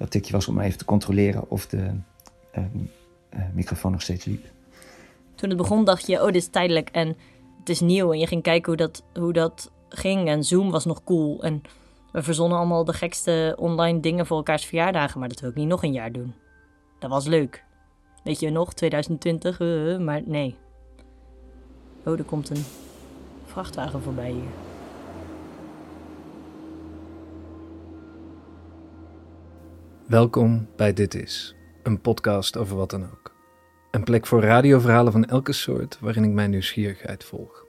dat tikje was om even te controleren of de uh, uh, microfoon nog steeds liep. Toen het begon dacht je, oh, dit is tijdelijk en het is nieuw. En je ging kijken hoe dat, hoe dat ging. En Zoom was nog cool. En we verzonnen allemaal de gekste online dingen voor elkaars verjaardagen. Maar dat wil ik niet nog een jaar doen. Dat was leuk. Weet je nog, 2020, uh, maar nee. Oh, er komt een vrachtwagen voorbij hier. Welkom bij Dit Is, een podcast over wat dan ook. Een plek voor radioverhalen van elke soort waarin ik mijn nieuwsgierigheid volg.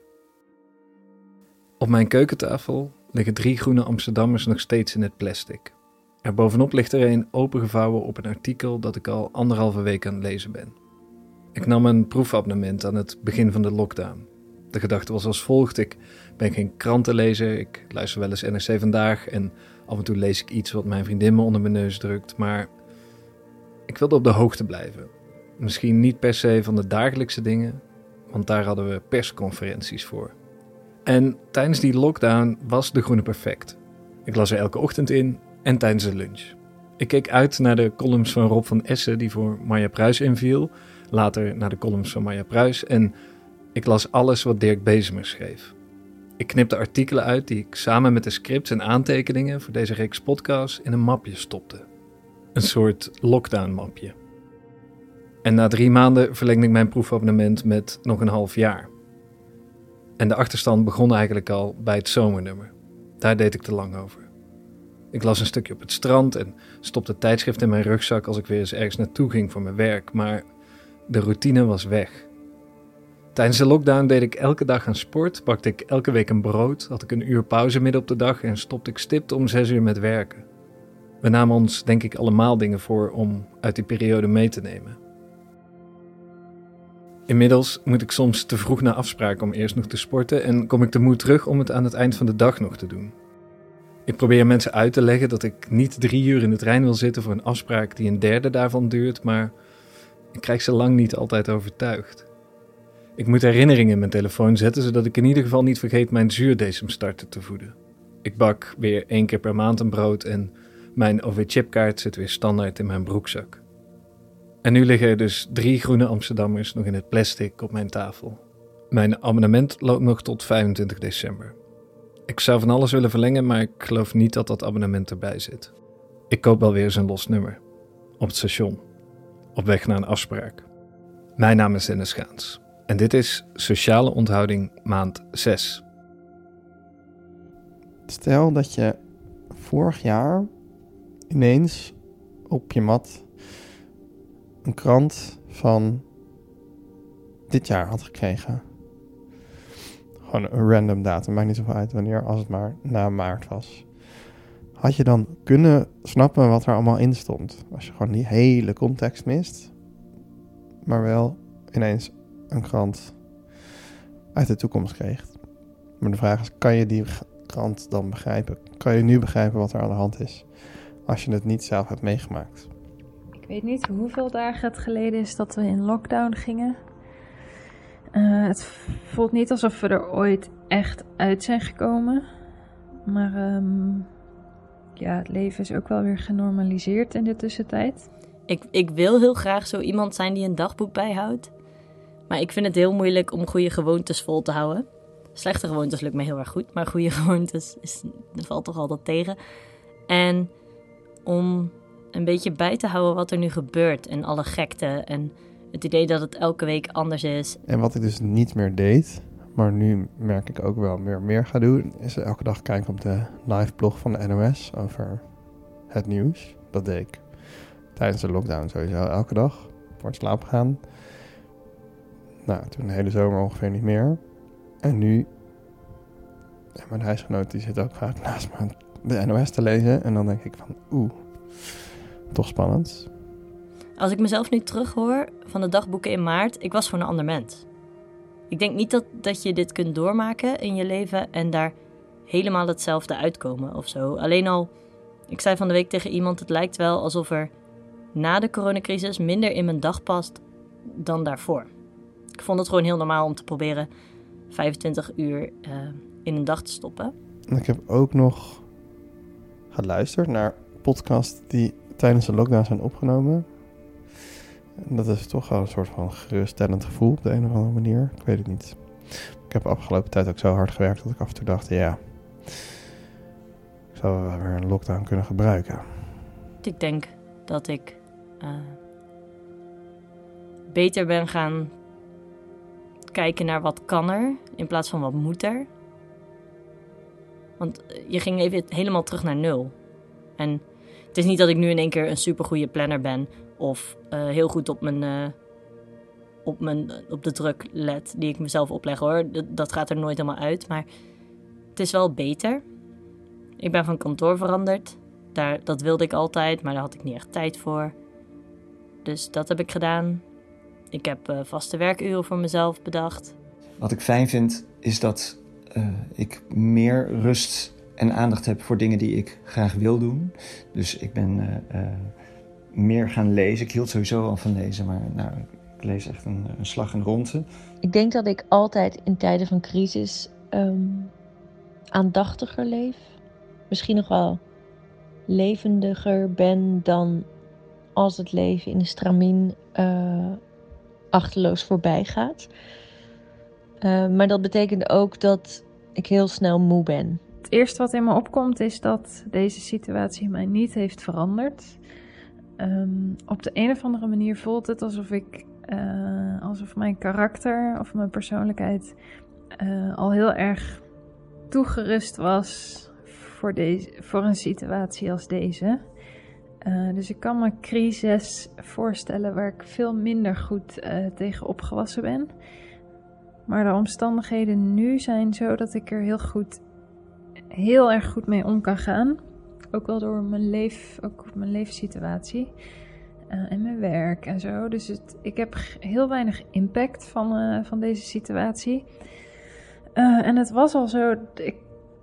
Op mijn keukentafel liggen drie groene Amsterdammers nog steeds in het plastic. Er bovenop ligt er een opengevouwen op een artikel dat ik al anderhalve week aan het lezen ben. Ik nam een proefabonnement aan het begin van de lockdown. De gedachte was als volgt: ik ben geen krantenlezer, ik luister wel eens NRC vandaag en af en toe lees ik iets wat mijn vriendin me onder mijn neus drukt, maar ik wilde op de hoogte blijven. Misschien niet per se van de dagelijkse dingen, want daar hadden we persconferenties voor. En tijdens die lockdown was De Groene perfect. Ik las er elke ochtend in en tijdens de lunch. Ik keek uit naar de columns van Rob van Essen, die voor Marja Pruis inviel. Later naar de columns van Marja Pruis. En ik las alles wat Dirk Bezemer schreef. Ik knipte artikelen uit die ik samen met de scripts en aantekeningen voor deze reeks podcasts in een mapje stopte. Een soort lockdown-mapje. En na drie maanden verlengde ik mijn proefabonnement met nog een half jaar. En de achterstand begon eigenlijk al bij het zomernummer. Daar deed ik te lang over. Ik las een stukje op het strand en stopte tijdschrift in mijn rugzak als ik weer eens ergens naartoe ging voor mijn werk, maar de routine was weg. Tijdens de lockdown deed ik elke dag aan sport, pakte ik elke week een brood, had ik een uur pauze midden op de dag en stopte ik stipt om zes uur met werken. We namen ons denk ik allemaal dingen voor om uit die periode mee te nemen. Inmiddels moet ik soms te vroeg naar afspraken om eerst nog te sporten en kom ik te moe terug om het aan het eind van de dag nog te doen. Ik probeer mensen uit te leggen dat ik niet drie uur in de trein wil zitten voor een afspraak die een derde daarvan duurt, maar ik krijg ze lang niet altijd overtuigd. Ik moet herinneringen in mijn telefoon zetten, zodat ik in ieder geval niet vergeet mijn zuurdecemstarter te voeden. Ik bak weer één keer per maand een brood en mijn OV-chipkaart zit weer standaard in mijn broekzak. En nu liggen er dus drie groene Amsterdammers nog in het plastic op mijn tafel. Mijn abonnement loopt nog tot 25 december. Ik zou van alles willen verlengen, maar ik geloof niet dat dat abonnement erbij zit. Ik koop wel weer eens een los nummer. Op het station. Op weg naar een afspraak. Mijn naam is Dennis Gaans. En dit is Sociale Onthouding maand 6. Stel dat je vorig jaar ineens op je mat een krant van dit jaar had gekregen. Gewoon een random datum, maakt niet zoveel uit wanneer, als het maar na maart was. Had je dan kunnen snappen wat er allemaal in stond? Als je gewoon die hele context mist, maar wel ineens een krant uit de toekomst kreeg. Maar de vraag is, kan je die krant dan begrijpen? Kan je nu begrijpen wat er aan de hand is? Als je het niet zelf hebt meegemaakt. Ik weet niet hoeveel dagen het geleden is dat we in lockdown gingen. Uh, het voelt niet alsof we er ooit echt uit zijn gekomen. Maar um, ja, het leven is ook wel weer genormaliseerd in de tussentijd. Ik, ik wil heel graag zo iemand zijn die een dagboek bijhoudt. Maar ik vind het heel moeilijk om goede gewoontes vol te houden. Slechte gewoontes lukt me heel erg goed, maar goede gewoontes is, valt toch altijd tegen. En om een beetje bij te houden wat er nu gebeurt en alle gekte en het idee dat het elke week anders is. En wat ik dus niet meer deed, maar nu merk ik ook wel meer meer ga doen, is elke dag kijken op de live blog van de NOS over het nieuws. Dat deed ik tijdens de lockdown sowieso elke dag voor het slapen gaan. Nou, toen de hele zomer ongeveer niet meer. En nu, mijn huisgenoot die zit ook vaak naast me de NOS te lezen. En dan denk ik van, oeh, toch spannend. Als ik mezelf nu terughoor van de dagboeken in maart, ik was gewoon een ander mens. Ik denk niet dat, dat je dit kunt doormaken in je leven en daar helemaal hetzelfde uitkomen of zo. Alleen al, ik zei van de week tegen iemand, het lijkt wel alsof er na de coronacrisis minder in mijn dag past dan daarvoor. Ik vond het gewoon heel normaal om te proberen 25 uur uh, in een dag te stoppen. Ik heb ook nog geluisterd naar podcast die tijdens de lockdown zijn opgenomen. En dat is toch wel een soort van geruststellend gevoel op de een of andere manier. Ik weet het niet. Ik heb de afgelopen tijd ook zo hard gewerkt dat ik af en toe dacht, ja, ik zou wel weer een lockdown kunnen gebruiken. Ik denk dat ik eh, beter ben gaan kijken naar wat kan er in plaats van wat moet er. Want je ging even helemaal terug naar nul. En het is niet dat ik nu in één keer een supergoeie planner ben of eh, heel goed op mijn, eh, op mijn op de druk let die ik mezelf opleg hoor. Dat gaat er nooit helemaal uit, maar het is wel beter. Ik ben van kantoor veranderd. Daar, dat wilde ik altijd, maar daar had ik niet echt tijd voor. Dus dat heb ik gedaan. Ik heb eh, vaste werkuren voor mezelf bedacht. Wat ik fijn vind, is dat eh, ik meer rust en aandacht heb voor dingen die ik graag wil doen. Dus ik ben eh, eh, meer gaan lezen. Ik hield sowieso al van lezen, maar nou, ik lees echt een, een slag en ronde. Ik denk dat ik altijd in tijden van crisis ehm, aandachtiger leef. Misschien nog wel levendiger ben dan als het leven in de stramien eh, achterloos voorbij gaat. Eh, maar dat betekent ook dat ik heel snel moe ben. Het eerste wat in me opkomt is dat deze situatie mij niet heeft veranderd. Ehm, op de een of andere manier voelt het alsof ik, eh, alsof mijn karakter of mijn persoonlijkheid eh, al heel erg toegerust was voor, deze, voor een situatie als deze. Eh, dus ik kan me crisis voorstellen waar ik veel minder goed eh, tegen opgewassen ben. Maar de omstandigheden nu zijn zo dat ik er heel goed, heel erg goed mee om kan gaan. Ook wel door mijn, leef, ook mijn leefsituatie eh, en mijn werk en zo. Dus het, ik heb heel weinig impact van, van deze situatie. En het was al zo, ik,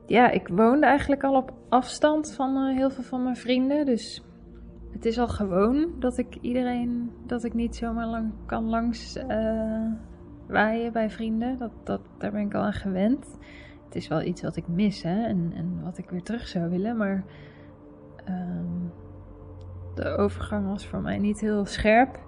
ja, ik woonde eigenlijk al op afstand van heel veel van mijn vrienden. Dus het is al gewoon dat ik iedereen, dat ik niet zomaar lang kan langs eh, waaien bij vrienden. Dat, dat, daar ben ik al aan gewend. Het is wel iets wat ik mis hè, en, en wat ik weer terug zou willen. Maar ehm, de overgang was voor mij niet heel scherp.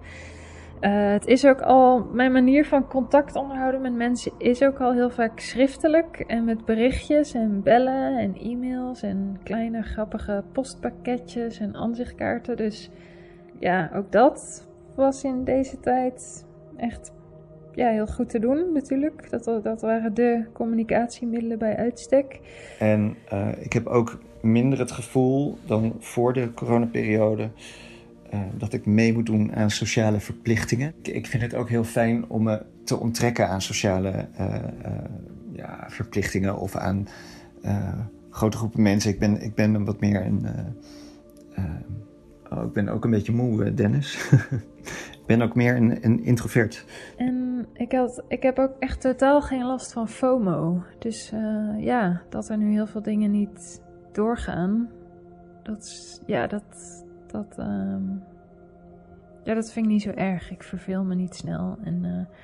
Eh, het is ook al, mijn manier van contact onderhouden met mensen is ook al heel vaak schriftelijk. En met berichtjes en bellen en e-mails en kleine grappige postpakketjes en aanzichtkaarten. Dus ja, ook dat was in deze tijd echt ja, heel goed te doen natuurlijk. Dat, dat waren de communicatiemiddelen bij uitstek. En eh, ik heb ook minder het gevoel dan voor de coronaperiode eh, dat ik mee moet doen aan sociale verplichtingen. Ik, ik vind het ook heel fijn om me te onttrekken aan sociale eh, eh, ja, verplichtingen of aan grote groepen mensen. Ik ben, ik ben wat meer een. oh, ik ben ook een beetje moe, Dennis. ik ben ook meer een, een introvert. En ik, had, ik heb ook echt totaal geen last van FOMO. Dus ja, dat er nu heel veel dingen niet doorgaan. Dat, is- ja, dat, dat, ehm, ja, dat vind ik niet zo erg. Ik verveel me niet snel. En eh,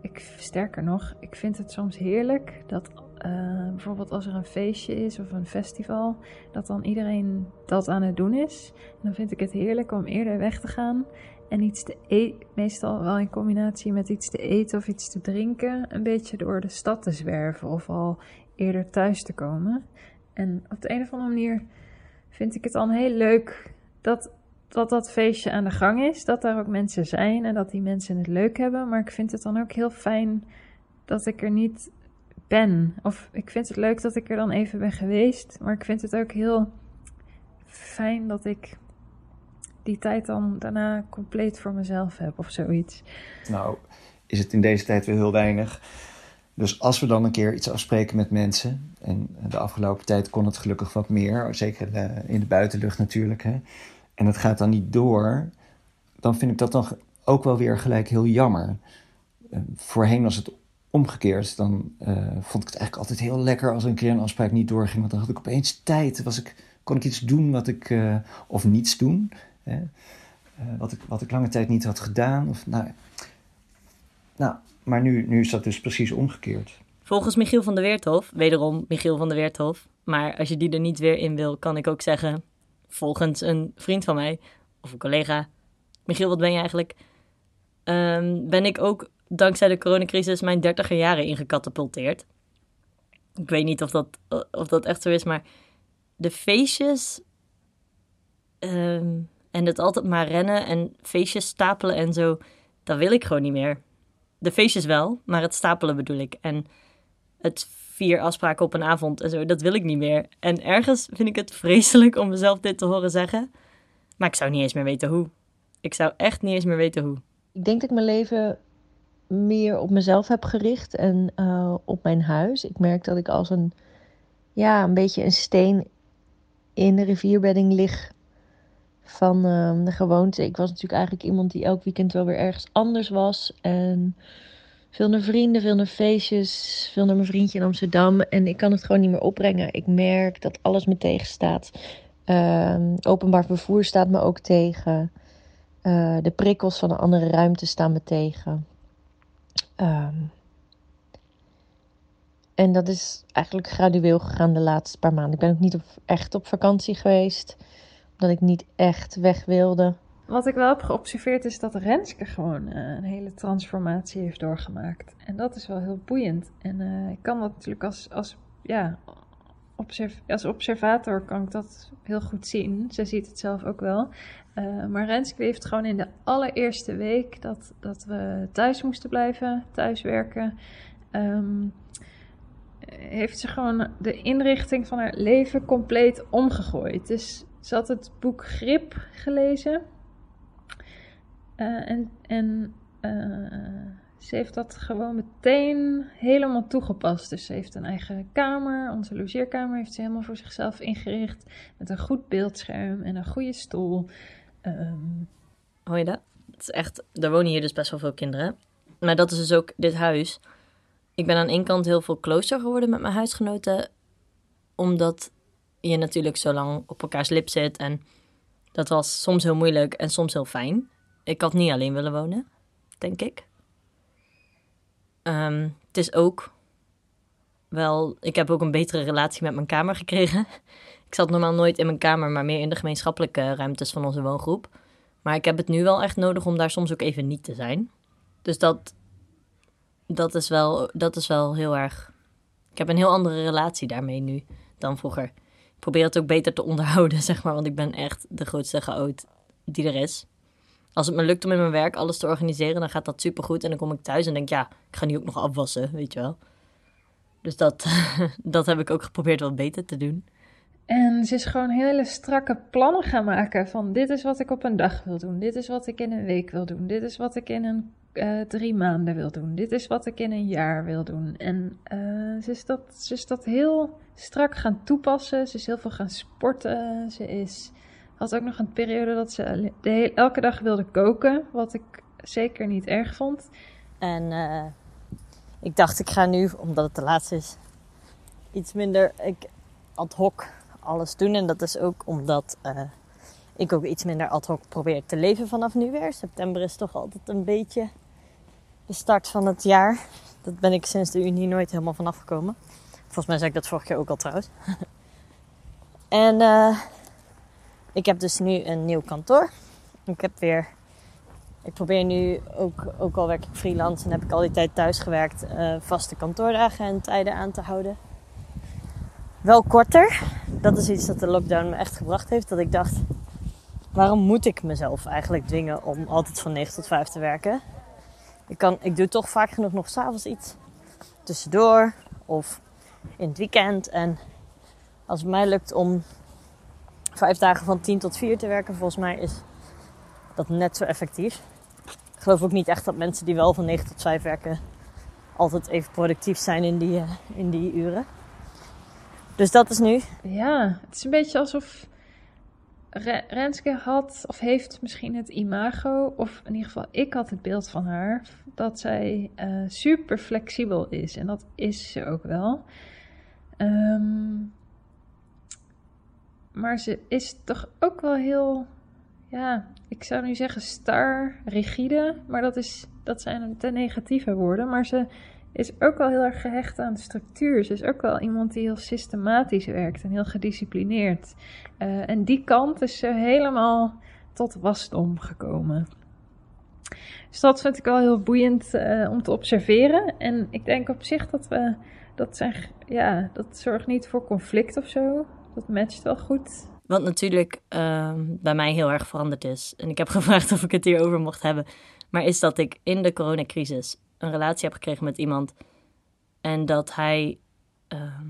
ik, sterker nog, ik vind het soms heerlijk dat eh, bijvoorbeeld als er een feestje is of een festival, dat dan iedereen dat aan het doen is. Dan vind ik het heerlijk om eerder weg te gaan en iets te eten, meestal wel in combinatie met iets te eten of iets te drinken, een beetje door de stad te zwerven of al eerder thuis te komen. En op de een of andere manier vind ik het dan heel leuk dat, dat dat feestje aan de gang is, dat daar ook mensen zijn en dat die mensen het leuk hebben. Maar ik vind het dan ook heel fijn dat ik er niet ben. Of ik vind het leuk dat ik er dan even ben geweest, maar ik vind het ook heel fijn dat ik die tijd dan daarna compleet voor mezelf heb of zoiets. Nou, is het in deze tijd weer heel weinig. Dus als we dan een keer iets afspreken met mensen, en de afgelopen tijd kon het gelukkig wat meer, zeker eh, in de buitenlucht natuurlijk, hè, en het gaat dan niet door, dan vind ik dat dan ook wel weer gelijk heel jammer. Eh, voorheen was het omgekeerd, dan eh, vond ik het eigenlijk altijd heel lekker als een keer een afspraak niet doorging, want dan had ik opeens tijd, was ik, kon ik iets doen wat ik, of niets doen, hè, wat, ik, wat ik lange tijd niet had gedaan, of nou, nou, maar nu, nu is dat dus precies omgekeerd. Volgens Michiel van der Weerthof, wederom Michiel van der Weerthof, maar als je die er niet weer in wil, kan ik ook zeggen, volgens een vriend van mij, of een collega: Michiel, wat ben je eigenlijk? Ehm, ben ik ook dankzij de coronacrisis mijn dertiger jaren ingecatapulteerd. Ik weet niet of dat, of dat echt zo is, maar de feestjes ehm, en het altijd maar rennen en feestjes stapelen en zo, dat wil ik gewoon niet meer. De feestjes wel, maar het stapelen bedoel ik. En het vier afspraken op een avond en zo, dat wil ik niet meer. En ergens vind ik het vreselijk om mezelf dit te horen zeggen, maar ik zou niet eens meer weten hoe. Ik zou echt niet eens meer weten hoe. Ik denk dat ik mijn leven meer op mezelf heb gericht en uh, op mijn huis. Ik merk dat ik als een, ja, een beetje een steen in de rivierbedding lig van uh, de gewoonte. Ik was natuurlijk eigenlijk iemand die elk weekend wel weer ergens anders was. En veel naar vrienden, veel naar feestjes, veel naar mijn vriendje in Amsterdam. En ik kan het gewoon niet meer opbrengen. Ik merk dat alles me tegenstaat. Uh, openbaar vervoer staat me ook tegen. Uh, de prikkels van een andere ruimte staan me tegen. Um, en dat is eigenlijk gradueel gegaan de laatste paar maanden. Ik ben ook niet echt op vakantie geweest, omdat ik niet echt weg wilde. Wat ik wel heb geobserveerd is dat Renske gewoon uh, een hele transformatie heeft doorgemaakt. En dat is wel heel boeiend. En uh, ik kan dat natuurlijk als, als, ja, observ als observator kan ik dat heel goed zien. Ze ziet het zelf ook wel. Uh, maar Renske heeft gewoon in de allereerste week dat, dat we thuis moesten blijven, thuiswerken, um, heeft ze gewoon de inrichting van haar leven compleet omgegooid. Dus ze had het boek Grip gelezen. Uh, en en uh, ze heeft dat gewoon meteen helemaal toegepast. Dus ze heeft een eigen kamer. Onze logeerkamer heeft ze helemaal voor zichzelf ingericht. Met een goed beeldscherm en een goede stoel. Um... Hoor je dat? Het is echt, er wonen hier dus best wel veel kinderen. Maar dat is dus ook dit huis. Ik ben aan één kant heel veel closer geworden met mijn huisgenoten. Omdat je natuurlijk zo lang op elkaars lip zit. En dat was soms heel moeilijk en soms heel fijn. Ik had niet alleen willen wonen, denk ik. Um, het is ook wel. Ik heb ook een betere relatie met mijn kamer gekregen. Ik zat normaal nooit in mijn kamer, maar meer in de gemeenschappelijke ruimtes van onze woongroep. Maar ik heb het nu wel echt nodig om daar soms ook even niet te zijn. Dus dat, dat, is, wel, dat is wel heel erg. Ik heb een heel andere relatie daarmee nu dan vroeger. Probeer het ook beter te onderhouden, zeg maar, want ik ben echt de grootste chaot die er is. Als het me lukt om in mijn werk alles te organiseren, dan gaat dat supergoed. En dan kom ik thuis en denk, ja, ik ga nu ook nog afwassen, weet je wel. Dus dat, dat heb ik ook geprobeerd wat beter te doen. En ze is gewoon hele strakke plannen gaan maken van dit is wat ik op een dag wil doen. Dit is wat ik in een week wil doen. Dit is wat ik in een uh, drie maanden wil doen. Dit is wat ik in een jaar wil doen. En uh, ze, is dat, ze is dat heel strak gaan toepassen. Ze is heel veel gaan sporten. Ze is had ook nog een periode dat ze elke dag wilde koken, wat ik zeker niet erg vond. En uh, ik dacht, ik ga nu, omdat het de laatste is, iets minder ik, ad hoc alles doen. En dat is ook omdat ik ook iets minder ad hoc probeer te leven vanaf nu weer. September is toch altijd een beetje de start van het jaar. Dat ben ik sinds de Unie nooit helemaal vanaf gekomen. Volgens mij zei ik dat vorig jaar ook al trouwens. en uh, ik heb dus nu een nieuw kantoor. Ik heb weer. Ik probeer nu ook, ook al werk ik freelance en heb ik al die tijd thuis gewerkt, uh, vaste kantoordagen en tijden aan te houden. Wel korter. Dat is iets dat de lockdown me echt gebracht heeft. Dat ik dacht, waarom moet ik mezelf eigenlijk dwingen om altijd van 9 tot 5 te werken? Ik, kan, ik doe toch vaak genoeg nog s'avonds iets tussendoor of in het weekend. En als het mij lukt om vijf dagen van 10 tot 4 te werken, volgens mij is dat net zo effectief. Ik geloof ook niet echt dat mensen die wel van 9 tot 5 werken altijd even productief zijn in die, uh, in die uren. Dus dat is nu. Ja, het is een beetje alsof Renske had of heeft misschien het imago, of in ieder geval ik had het beeld van haar, dat zij uh, super flexibel is. En dat is ze ook wel. Um, maar ze is toch ook wel heel, ja, ik zou nu zeggen star, rigide. Maar dat, is, dat zijn te negatieve woorden. Maar ze is ook wel heel erg gehecht aan structuur. Ze is ook wel iemand die heel systematisch werkt en heel gedisciplineerd. Uh, en die kant is ze helemaal tot wasdom gekomen. Dus dat vind ik wel heel boeiend uh, om te observeren. En ik denk op zich dat we. Dat, zijn, ja, dat zorgt niet voor conflict of zo. Dat matcht wel goed. Wat natuurlijk uh, bij mij heel erg veranderd is. En ik heb gevraagd of ik het hierover mocht hebben. Maar is dat ik in de coronacrisis een relatie heb gekregen met iemand. En dat hij. Uh,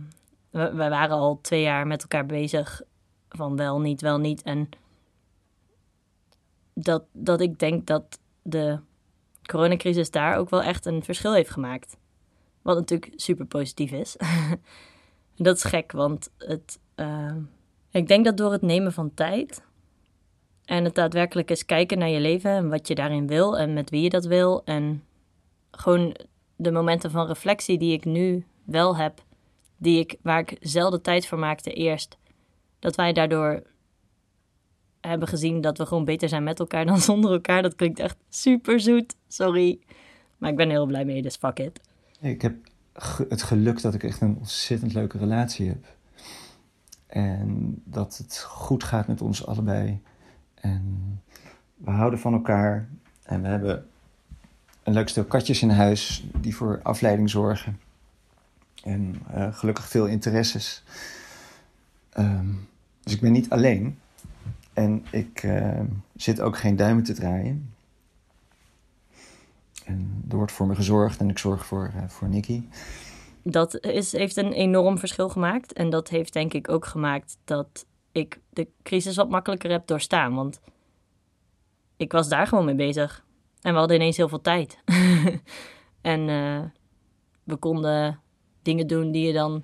we, waren al twee jaar met elkaar bezig. Van wel, niet, wel, niet. En dat, dat ik denk dat de coronacrisis daar ook wel echt een verschil heeft gemaakt. Wat natuurlijk super positief is. dat is gek, want het, uh, ik denk dat door het nemen van tijd en het daadwerkelijk eens kijken naar je leven en wat je daarin wil en met wie je dat wil en gewoon de momenten van reflectie die ik nu wel heb, die ik, waar ik zelden tijd voor maakte eerst, dat wij daardoor hebben gezien dat we gewoon beter zijn met elkaar dan zonder elkaar. Dat klinkt echt super zoet. Sorry. Maar ik ben heel blij mee, dus fuck it. Ik heb het geluk dat ik echt een ontzettend leuke relatie heb. En dat het goed gaat met ons allebei. En we houden van elkaar. En we hebben een leuk stel katjes in huis die voor afleiding zorgen. En uh, gelukkig veel interesses. Um, dus ik ben niet alleen. En ik uh, zit ook geen duimen te draaien. En er wordt voor me gezorgd en ik zorg voor, uh, voor Nicky. Dat is, heeft een enorm verschil gemaakt. En dat heeft denk ik ook gemaakt dat ik de crisis wat makkelijker heb doorstaan. Want ik was daar gewoon mee bezig. En we hadden ineens heel veel tijd. en uh, we konden dingen doen die je dan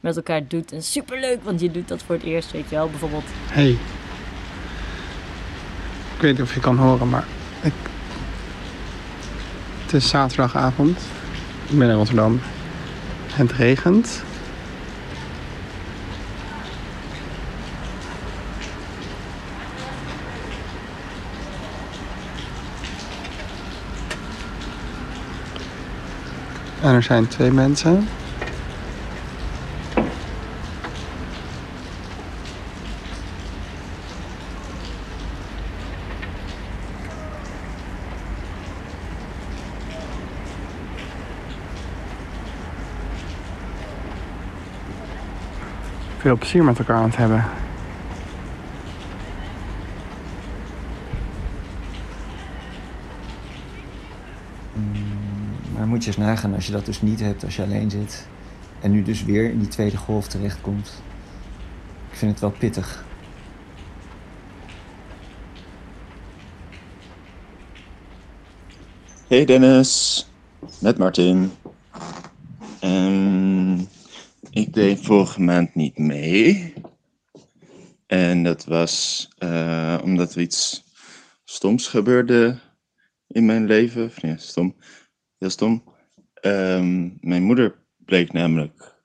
met elkaar doet. En superleuk, want je doet dat voor het eerst, weet je wel. Bijvoorbeeld... Hey, ik weet niet of je kan horen, maar het is zaterdagavond. Ik ben in Rotterdam. Het regent. En er zijn twee mensen. veel plezier met elkaar aan het hebben. Je nagaan als je dat dus niet hebt, als je alleen zit. En nu dus weer in die tweede golf terechtkomt. Ik vind het wel pittig. Hey Dennis, met Martin. Um, ik deed vorige maand niet mee. En dat was uh, omdat er iets stoms gebeurde in mijn leven. Stom. Heel stom. Um, mijn moeder bleek namelijk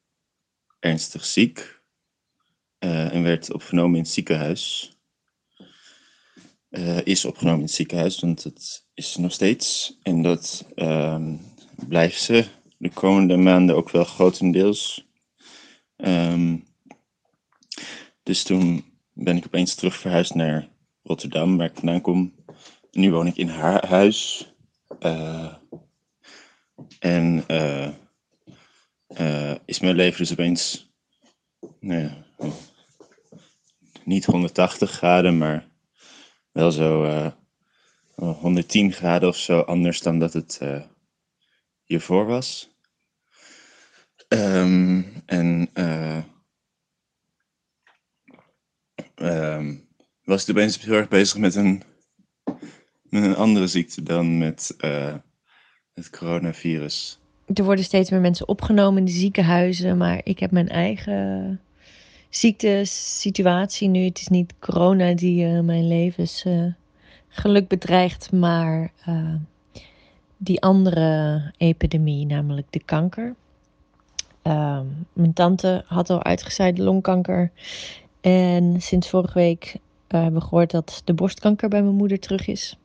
ernstig ziek. Uh, en werd opgenomen in het ziekenhuis. Uh, is opgenomen in het ziekenhuis, want het is nog steeds. En dat um, blijft ze de komende maanden ook wel grotendeels. Um, dus toen ben ik opeens terug verhuisd naar Rotterdam, waar ik vandaan kom. nu woon ik in haar huis. Uh, en uh, uh, is mijn leven dus opeens nou ja, niet 180 graden, maar wel zo 110 graden of zo anders dan dat het hiervoor was. Um, en uh, um, was ik opeens heel erg bezig met een, met een andere ziekte dan met uh, het coronavirus. Er worden steeds meer mensen opgenomen in de ziekenhuizen, maar ik heb mijn eigen ziektesituatie nu. Het is niet corona die uh, mijn levensgeluk bedreigt, maar die andere epidemie, namelijk de kanker. Ehm, mijn tante had al uitgezaaide longkanker. En sinds vorige week uh, hebben we gehoord dat de borstkanker bij mijn moeder terug is.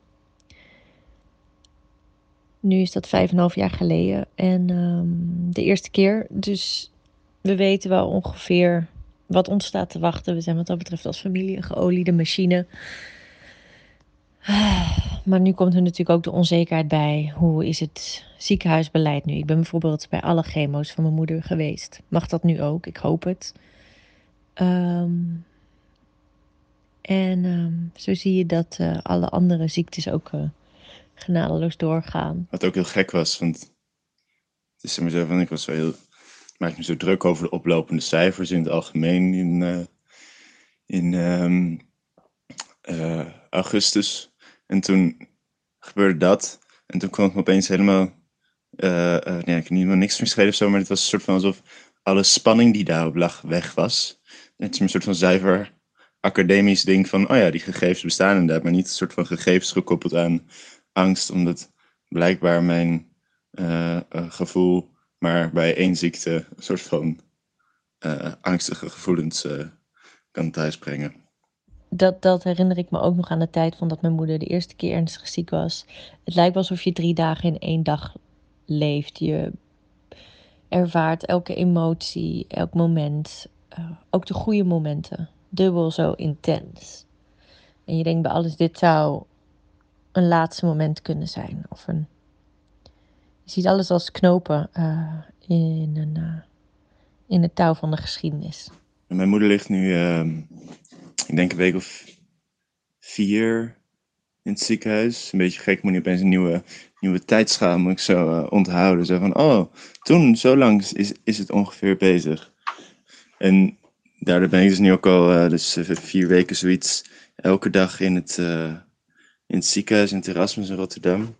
Nu is dat vijf en half jaar geleden. En um, de eerste keer. Dus we weten wel ongeveer wat ons staat te wachten. We zijn wat dat betreft als familie een geoliede machine. Maar nu komt er natuurlijk ook de onzekerheid bij. Hoe is het ziekenhuisbeleid nu? Ik ben bijvoorbeeld bij alle chemo's van mijn moeder geweest. Mag dat nu ook? Ik hoop het. Ehm, en ehm, zo zie je dat uh, alle andere ziektes ook uh, genadeloos doorgaan. Wat ook heel gek was, want het is zo van, ik was wel heel, maak me zo druk over de oplopende cijfers in het algemeen in, uh, in um, augustus. En toen gebeurde dat. En toen kwam het me opeens helemaal. Uh, nee, ik heb niet niks geschreven of zo, maar het was een soort van alsof alle spanning die daarop lag weg was. Het is een soort van zuiver academisch ding van, oh ja, die gegevens bestaan inderdaad, maar niet een soort van gegevens gekoppeld aan angst, omdat blijkbaar mijn uh, gevoel maar bij één ziekte een soort van angstige gevoelens kan thuisbrengen dat, dat herinner ik me ook nog aan de tijd van dat mijn moeder de eerste keer ernstig ziek was. Het lijkt wel alsof je drie dagen in één dag leeft. Je ervaart elke emotie, elk moment, ook de goede momenten, dubbel zo intens. En je denkt bij alles, dit zou een laatste moment kunnen zijn. Of een, je ziet alles als knopen uh, in, een, uh, in het touw van de geschiedenis. Mijn moeder ligt nu ehm, ik denk een week of vier in het ziekenhuis. Een beetje gek, moet je opeens een nieuwe, nieuwe tijdschaal moet ik zo uh, onthouden. Zo van, oh, toen, zo lang is, is het ongeveer bezig. En daardoor ben ik dus nu ook al dus vier weken zoiets elke dag in het, in het ziekenhuis in Erasmus in Rotterdam.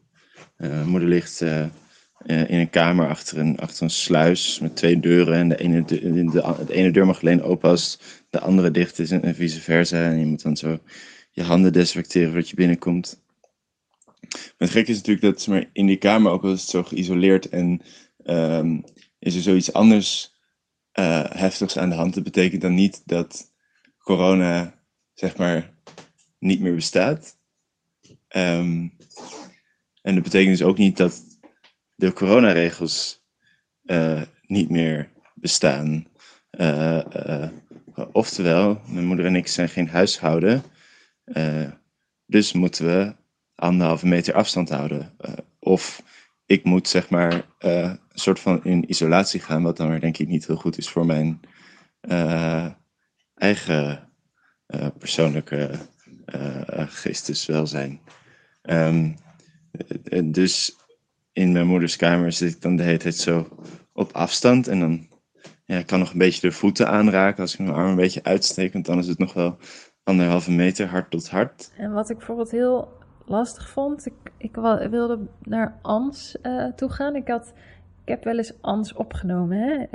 mijn moeder ligt in een kamer achter een, achter een sluis met twee deuren. En de ene, de, de, de ene deur mag alleen open als de andere dicht is en, vice versa. En je moet dan zo je handen desinfecteren voordat je binnenkomt. Het gekke is natuurlijk dat maar, in die kamer ook wel is het zo geïsoleerd en um, is er zoiets anders heftigs aan de hand. Dat betekent dan niet dat corona, zeg maar, niet meer bestaat. Um, en dat betekent dus ook niet dat de coronaregels uh, niet meer bestaan. Uh, uh, oftewel, mijn moeder en ik zijn geen huishouden, dus moeten we anderhalve meter afstand houden. of ik moet zeg maar een soort van in isolatie gaan, wat dan weer denk ik niet heel goed is voor mijn eigen persoonlijke geesteswelzijn. Um, dus in mijn moeders kamer zit ik dan de hele tijd zo op afstand. En dan ja, ik kan nog een beetje de voeten aanraken als ik mijn arm een beetje uitsteek. Want dan is het nog wel anderhalve meter hard tot hard. En wat ik bijvoorbeeld heel lastig vond, ik, ik wilde naar Ans uh, toe gaan. Ik, had, ik heb wel eens Ans opgenomen. Hè?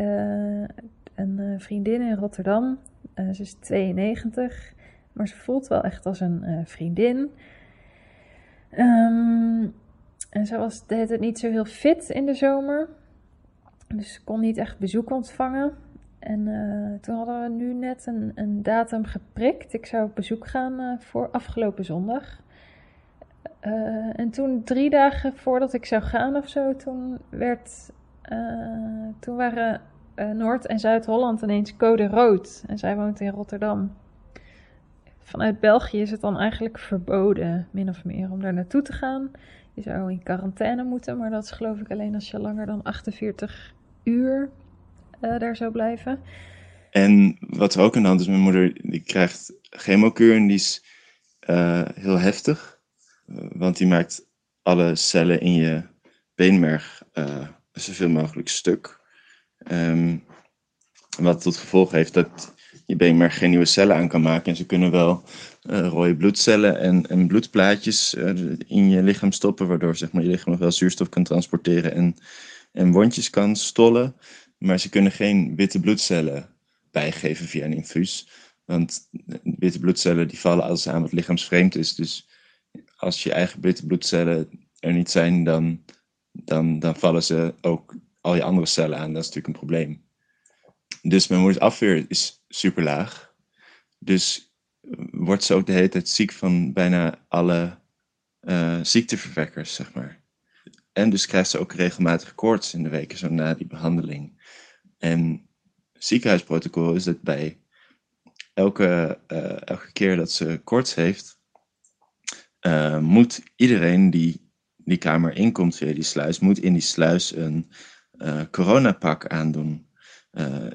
Een vriendin in Rotterdam. ze is 92, maar ze voelt wel echt als een vriendin. Um, en ze was deed het niet zo heel fit in de zomer. Dus kon niet echt bezoek ontvangen. En uh, toen hadden we nu net een, een, datum geprikt. Ik zou op bezoek gaan uh, voor afgelopen zondag. Uh, en toen, drie dagen voordat ik zou gaan of zo, toen, werd, toen waren Noord- en Zuid-Holland ineens code rood. En zij woont in Rotterdam. Vanuit België is het dan eigenlijk verboden, min of meer, om daar naartoe te gaan. Je zou in quarantaine moeten, maar dat is geloof ik alleen als je langer dan 48 uur uh, daar zou blijven. En wat er ook aan de hand is, mijn moeder die krijgt chemokuur en die is uh, heel heftig. Uh, want die maakt alle cellen in je beenmerg zoveel mogelijk stuk. Um, wat tot gevolg heeft dat je beenmerg geen nieuwe cellen aan kan maken. En ze kunnen wel uh, rode bloedcellen en, en bloedplaatjes uh, in je lichaam stoppen, waardoor zeg maar, je lichaam nog wel zuurstof kan transporteren en, en wondjes kan stollen. Maar ze kunnen geen witte bloedcellen bijgeven via een infuus. Want witte bloedcellen die vallen alles aan wat lichaamsvreemd is. Dus als je eigen witte bloedcellen er niet zijn, dan, dan, dan vallen ze ook al je andere cellen aan. Dat is natuurlijk een probleem. Dus mijn moeders afweer is super laag. Dus wordt ze ook de hele tijd ziek van bijna alle uh, ziekteverwekkers, zeg maar. En dus krijgt ze ook regelmatig koorts in de weken zo na die behandeling. En ziekenhuisprotocol is dat bij elke, uh, elke keer dat ze koorts heeft, eh, moet iedereen die die kamer inkomt via die sluis, moet in die sluis een coronapak aandoen.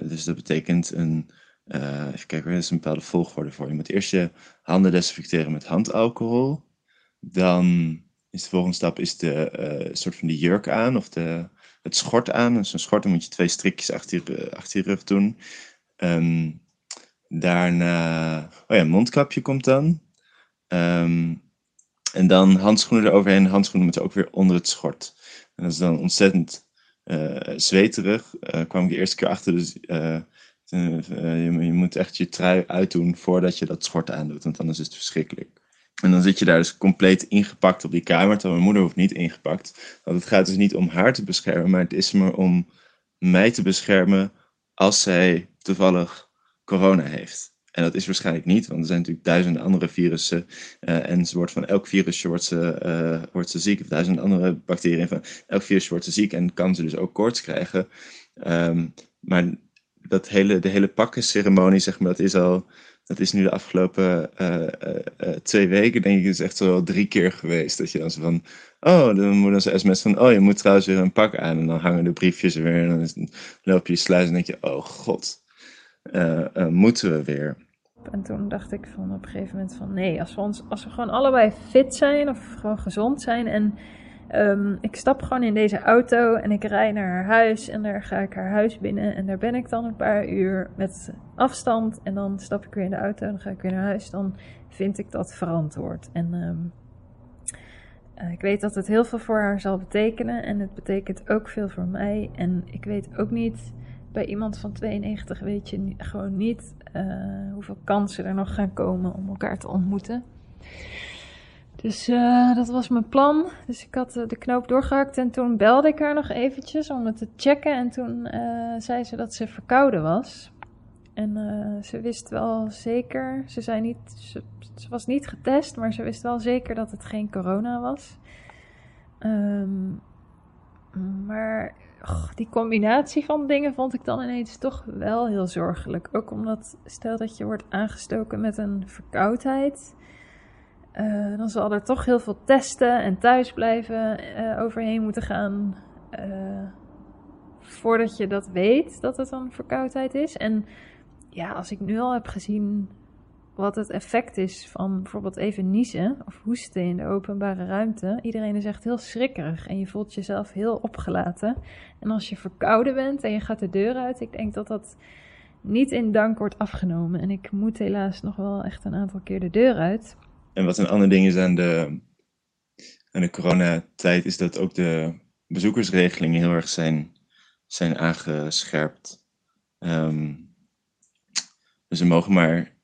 Dus dat betekent een, even kijken, er is een bepaalde volgorde voor. Je moet eerst je handen desinfecteren met handalcohol. Dan is de volgende stap is de soort van die jurk aan of de, het schort aan. Dus een schort, dan moet je twee strikjes achter je, achter je rug doen. Um, daarna, oh ja, mondkapje komt dan. Um, en dan handschoenen eroverheen. Handschoenen moeten ook weer onder het schort. En dat is dan ontzettend zweterig. Uh, kwam ik de eerste keer achter. Dus uh, je, je, moet echt je trui uitdoen voordat je dat schort aandoet. Want anders is het verschrikkelijk. En dan zit je daar dus compleet ingepakt op die kamer. Terwijl mijn moeder hoeft niet ingepakt. Want het gaat dus niet om haar te beschermen. Maar het is maar om mij te beschermen als zij toevallig corona heeft. En dat is waarschijnlijk niet, want er zijn natuurlijk duizenden andere virussen. Uh, en ze wordt van elk virusje wordt ze, uh, wordt ze ziek. Of duizenden andere bacteriën. Van elk virusje wordt ze ziek en kan ze dus ook koorts krijgen. Um, maar dat hele, de hele pakkenceremonie, zeg maar, dat is al. Dat is nu de afgelopen uh, twee weken, denk ik, is echt zo drie keer geweest. Dat je dan zo van, oh, dan moet dan zo'n sms van, oh, je moet trouwens weer een pak aan. En dan hangen de briefjes er weer. En dan, dan loop je je sluis en denk je, oh god moeten we weer. En toen dacht ik van op een gegeven moment van nee, als we, ons, als we gewoon allebei fit zijn of gewoon gezond zijn en um, ik stap gewoon in deze auto en ik rij naar haar huis en daar ga ik haar huis binnen en daar ben ik dan een paar uur met afstand en dan stap ik weer in de auto en dan ga ik weer naar huis, dan vind ik dat verantwoord. En um, uh, ik weet dat het heel veel voor haar zal betekenen en het betekent ook veel voor mij en ik weet ook niet bij iemand van 92 weet je gewoon niet uh, hoeveel kansen er nog gaan komen om elkaar te ontmoeten. Dus uh, dat was mijn plan. Dus ik had uh, de knoop doorgehakt en toen belde ik haar nog eventjes om het te checken. En toen zei ze dat ze verkouden was. En ze wist wel zeker, ze, zei niet, ze, was niet getest, maar ze wist wel zeker dat het geen corona was. Um, maar die combinatie van dingen vond ik dan ineens toch wel heel zorgelijk. Ook omdat, stel dat je wordt aangestoken met een verkoudheid. Uh, dan zal er toch heel veel testen en thuisblijven uh, overheen moeten gaan. Uh, voordat je dat weet dat het een verkoudheid is. En ja, als ik nu al heb gezien wat het effect is van bijvoorbeeld even niezen of hoesten in de openbare ruimte. Iedereen is echt heel schrikkerig en je voelt jezelf heel opgelaten. En als je verkouden bent en je gaat de deur uit, ik denk dat dat niet in dank wordt afgenomen. En ik moet helaas nog wel echt een aantal keer de deur uit. En wat een ander ding is aan de, aan de coronatijd, is dat ook de bezoekersregelingen heel erg zijn, zijn aangescherpt. Um, dus er mogen maar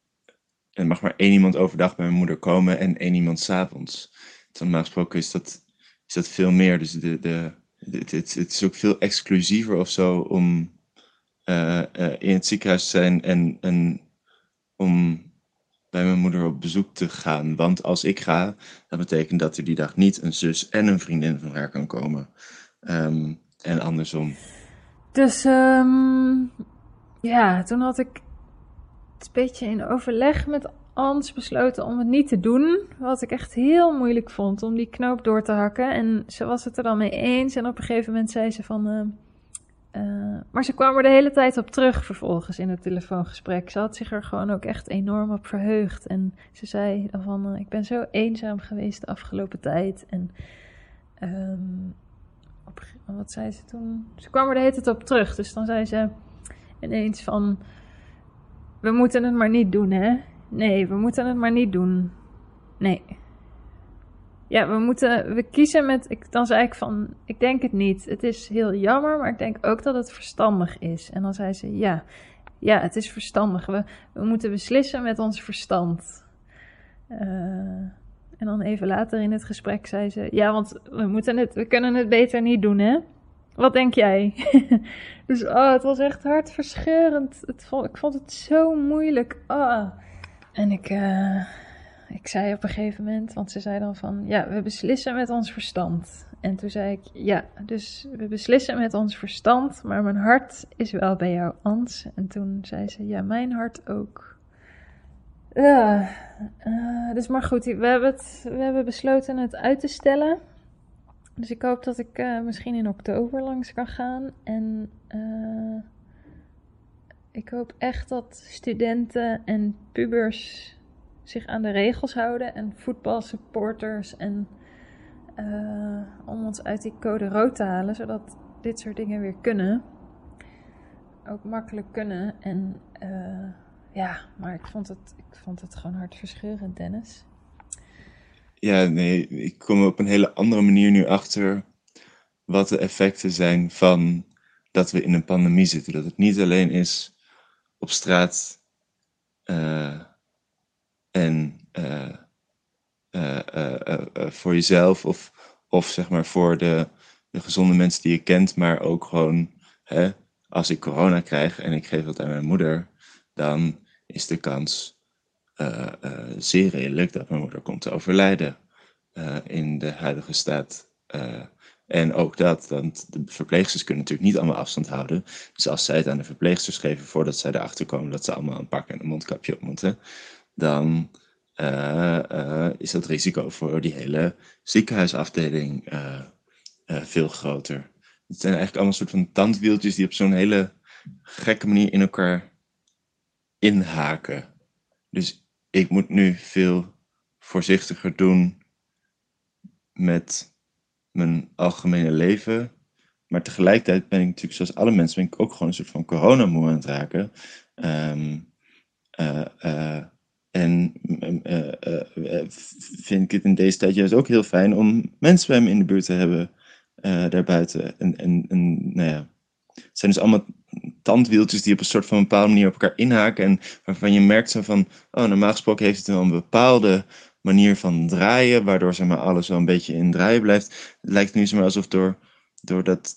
er mag maar één iemand overdag bij mijn moeder komen en één iemand s'avonds. Normaal gesproken is dat, is dat veel meer. Dus de, de, het, het, het is ook veel exclusiever of zo om uh, uh, in het ziekenhuis te zijn en, en om bij mijn moeder op bezoek te gaan. Want als ik ga, dat betekent dat er die dag niet een zus en een vriendin van haar kan komen. Um, en andersom. Dus um, ja, toen had ik een beetje in overleg met Ans besloten om het niet te doen. Wat ik echt heel moeilijk vond om die knoop door te hakken. En ze was het er dan mee eens. En op een gegeven moment zei ze van. Uh, uh, maar ze kwam er de hele tijd op terug vervolgens in het telefoongesprek. Ze had zich er gewoon ook echt enorm op verheugd. En ze zei van, uh, ik ben zo eenzaam geweest de afgelopen tijd. En op, wat zei ze toen? Ze kwam er de hele tijd op terug. Dus dan zei ze ineens van we moeten het maar niet doen, hè? Nee, we moeten het maar niet doen. Nee. Ja, we moeten, we kiezen met, ik, dan zei ik van, ik denk het niet. Het is heel jammer, maar ik denk ook dat het verstandig is. En dan zei ze, ja, ja, het is verstandig. We, we moeten beslissen met ons verstand. Uh, en dan even later in het gesprek zei ze, ja, want we moeten het, we kunnen het beter niet doen, hè? Wat denk jij? dus oh, het was echt hartverscheurend. Het vond, ik vond het zo moeilijk. Oh. En ik, uh, ik zei op een gegeven moment, want ze zei dan van, ja, we beslissen met ons verstand. En toen zei ik, ja, dus we beslissen met ons verstand, maar mijn hart is wel bij jou, Ans. En toen zei ze, ja, mijn hart ook. Ja, uh, dus maar goed, we hebben, het, we hebben besloten het uit te stellen. Dus ik hoop dat ik uh, misschien in oktober langs kan gaan. En uh, ik hoop echt dat studenten en pubers zich aan de regels houden. En voetbalsupporters. En om ons uit die code rood te halen, zodat dit soort dingen weer kunnen. Ook makkelijk kunnen. En ja, maar ik vond het, ik vond het gewoon hartverscheurend, Dennis. Ja, nee, ik kom op een hele andere manier nu achter wat de effecten zijn van dat we in een pandemie zitten. Dat het niet alleen is op straat uh, en uh, uh, voor jezelf of, of zeg maar voor de, de gezonde mensen die je kent, maar ook gewoon hè, als ik corona krijg en ik geef dat aan mijn moeder, dan is de kans uh, uh, zeer redelijk dat mijn moeder komt te overlijden uh, in de huidige staat. en ook dat, want de verpleegsters kunnen natuurlijk niet allemaal afstand houden. Dus als zij het aan de verpleegsters geven voordat zij erachter komen dat ze allemaal een pak en een mondkapje op moeten, dan is dat risico voor die hele ziekenhuisafdeling veel groter. Het zijn eigenlijk allemaal soort van tandwieltjes die op zo'n hele gekke manier in elkaar inhaken. Dus ik moet nu veel voorzichtiger doen met mijn algemene leven. Maar tegelijkertijd ben ik natuurlijk, zoals alle mensen, ben ik ook gewoon een soort van coronamoe aan het raken. Um, uh, uh, en uh, vind ik het in deze tijd juist ook heel fijn om mensen bij me in de buurt te hebben daarbuiten. En, en, en nou ja, het zijn dus allemaal tandwieltjes die op een soort van bepaalde manier op elkaar inhaken. En waarvan je merkt zo van, oh, normaal gesproken heeft het wel een bepaalde manier van draaien, waardoor zeg maar, alles wel een beetje in draaien blijft. Het lijkt nu maar alsof door, door dat,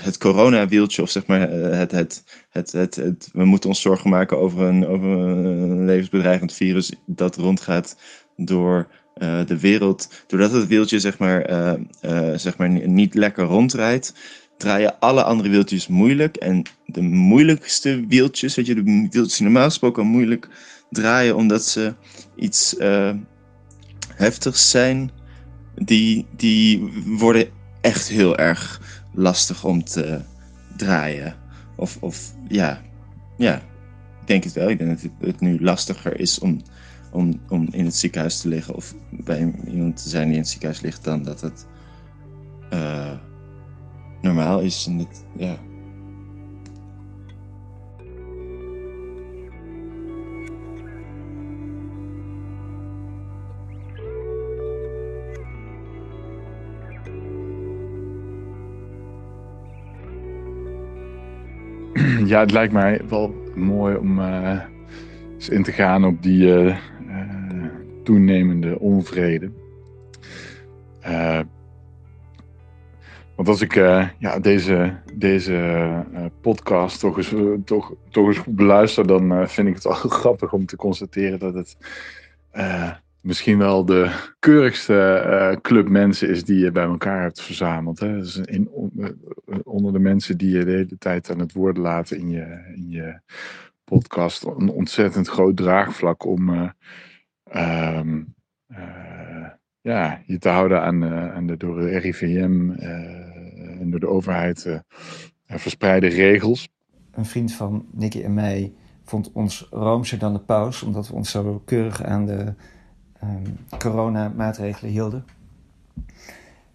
het coronawieltje, of zeg maar het, het, het, het, het, we moeten ons zorgen maken over een, over een levensbedreigend virus dat rondgaat door uh, de wereld. Doordat het wieltje zeg maar, uh, zeg maar niet lekker ronddraait, draaien alle andere wieltjes moeilijk. En de moeilijkste wieltjes, weet je, de wieltjes die normaal gesproken moeilijk draaien omdat ze iets uh, heftigs zijn, die, die worden echt heel erg lastig om te draaien. Of, of ja, ja, ik denk het wel. Ik denk dat het nu lastiger is om, om, om in het ziekenhuis te liggen of bij iemand te zijn die in het ziekenhuis ligt dan dat het. Uh, normaal is. En het, ja. Ja, het lijkt mij wel mooi om uh, eens in te gaan op die uh, uh, toenemende onvrede. Want als ik uh, ja, deze, deze uh, podcast toch eens, uh, toch, toch goed beluister, dan vind ik het wel grappig om te constateren dat het misschien wel de keurigste club mensen is die je bij elkaar hebt verzameld. Hè? Dus in, onder de mensen die je de hele tijd aan het woord laten in je, in je podcast, een ontzettend groot draagvlak om. Um, ja, je te houden aan, uh, aan de door de RIVM uh, en door de overheid uh, verspreide regels. Een vriend van Nicky en mij vond ons roomser dan de paus, omdat we ons zo keurig aan de um, coronamaatregelen hielden.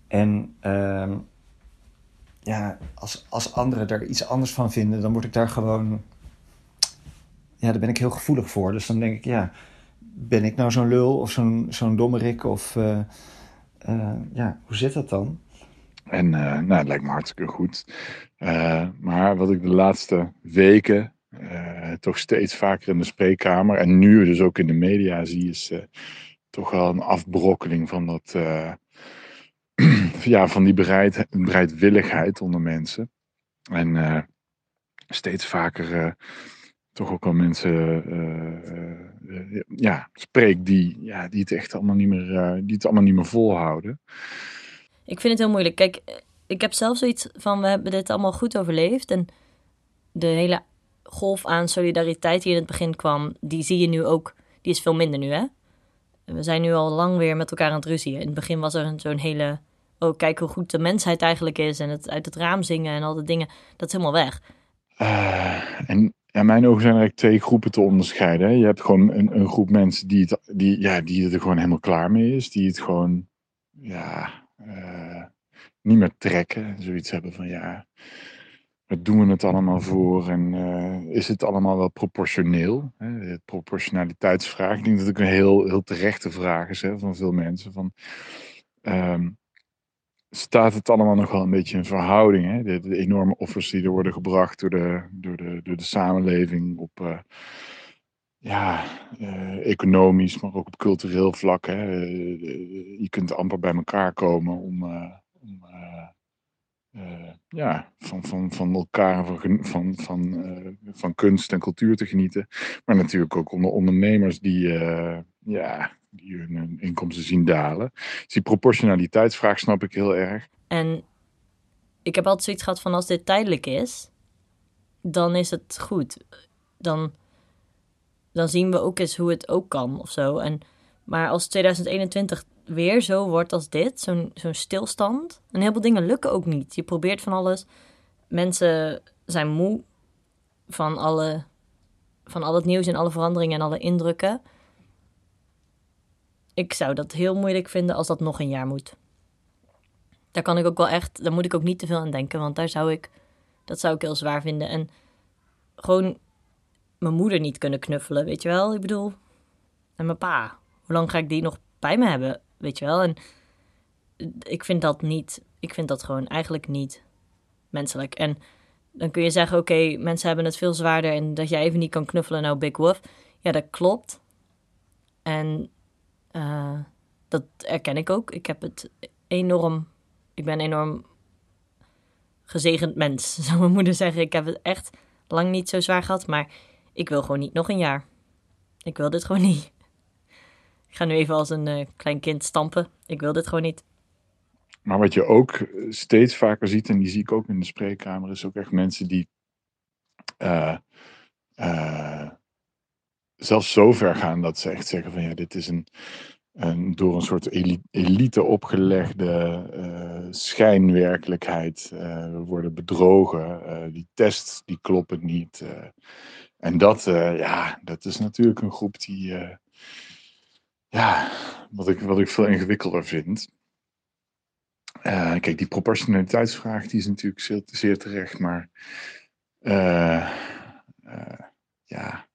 En um, ja, als, als anderen er iets anders van vinden, dan word ik daar gewoon. Ja, daar ben ik heel gevoelig voor. Dus dan denk ik, ja, ben ik nou zo'n lul of zo'n zo'n dommerik? Of uh, uh, ja, hoe zit dat dan? En uh, nou, het lijkt me hartstikke goed. maar wat ik de laatste weken toch steeds vaker in de spreekkamer en nu dus ook in de media zie, is toch wel een afbrokkeling van dat. ja, van die bereid, bereidwilligheid onder mensen. En steeds vaker toch ook al mensen uh, ja, spreek die, ja, die het echt allemaal niet meer, uh, die het allemaal niet meer volhouden. Ik vind het heel moeilijk. Kijk, ik heb zelf zoiets van we hebben dit allemaal goed overleefd. En de hele golf aan solidariteit die in het begin kwam, die zie je nu ook. Die is veel minder nu, hè? We zijn nu al lang weer met elkaar aan het ruzien. In het begin was er een- zo'n hele... Oh, kijk hoe goed de mensheid eigenlijk is. En het uit het raam zingen en al die dingen. Dat is helemaal weg. Eh, en in mijn ogen zijn eigenlijk twee groepen te onderscheiden. Je hebt gewoon een, een groep mensen die, het, die, ja, die er gewoon helemaal klaar mee is. Die het gewoon ja, eh, niet meer trekken. Zoiets hebben van ja, wat doen we het allemaal voor? En eh, is het allemaal wel proportioneel? Hè? De proportionaliteitsvraag. Ik denk dat het ook een heel, heel terechte vraag is hè, van veel mensen. Van, ehm, staat het allemaal nog wel een beetje in verhouding. Hè? De, enorme offers die er worden gebracht door de, door de, door de samenleving op eh, ja, eh, economisch, maar ook op cultureel vlak. Hè? Eh, je kunt amper bij elkaar komen om, om ja, van, van, van elkaar, van, van, van, van kunst en cultuur te genieten. Maar natuurlijk ook onder ondernemers die, ja, die hun, hun inkomsten zien dalen. Dus die proportionaliteitsvraag snap ik heel erg. En ik heb altijd zoiets gehad van als dit tijdelijk is, dan is het goed. Dan, dan zien we ook eens hoe het ook kan of zo. En, maar als 2021 weer zo wordt als dit, zo'n zo'n stilstand. En heel veel dingen lukken ook niet. Je probeert van alles. Mensen zijn moe van, alle, van al het nieuws en alle veranderingen en alle indrukken. Ik zou dat heel moeilijk vinden als dat nog een jaar moet. Daar kan ik ook wel echt, daar moet ik ook niet te veel aan denken, want daar zou ik, dat zou ik heel zwaar vinden. En gewoon mijn moeder niet kunnen knuffelen, weet je wel? Ik bedoel, en mijn pa. Hoe lang ga ik die nog bij me hebben, weet je wel? En ik vind dat niet, ik vind dat gewoon eigenlijk niet menselijk. En dan kun je zeggen, oké, mensen hebben het veel zwaarder en dat jij even niet kan knuffelen, nou big wolf. Ja, dat klopt. En eh, dat erken ik ook. Ik heb het enorm, ik ben enorm gezegend mens, zou mijn moeder zeggen. Ik heb het echt lang niet zo zwaar gehad, maar ik wil gewoon niet nog een jaar. Ik wil dit gewoon niet. Ik ga nu even als een eh, klein kind stampen. Ik wil dit gewoon niet. Maar wat je ook eh, steeds vaker ziet, en die zie ik ook in de spreekkamer, is ook echt mensen die zelfs zo ver gaan dat ze echt zeggen van ja, dit is een, door een soort eli- elite opgelegde eh, schijnwerkelijkheid. Eh, we worden bedrogen, eh, die tests die kloppen niet. en dat, ja, dat is natuurlijk een groep die, ja, wat ik, wat ik veel ingewikkelder vind. Kijk, die proportionaliteitsvraag die is natuurlijk zeer, zeer terecht, maar ja,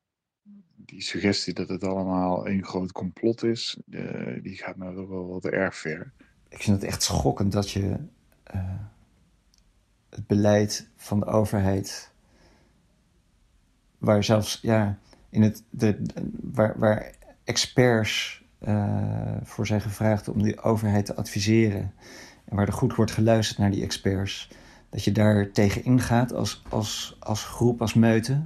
die suggestie dat het allemaal één groot complot is, eh, die gaat me wel wat erg ver. Ik vind het echt schokkend dat je eh, het beleid van de overheid, waar zelfs ja, in het, de, de- waar, waar experts eh, voor zijn gevraagd om die overheid te adviseren en waar er goed wordt geluisterd naar die experts, dat je daar tegen ingaat als, als, als groep, als meute.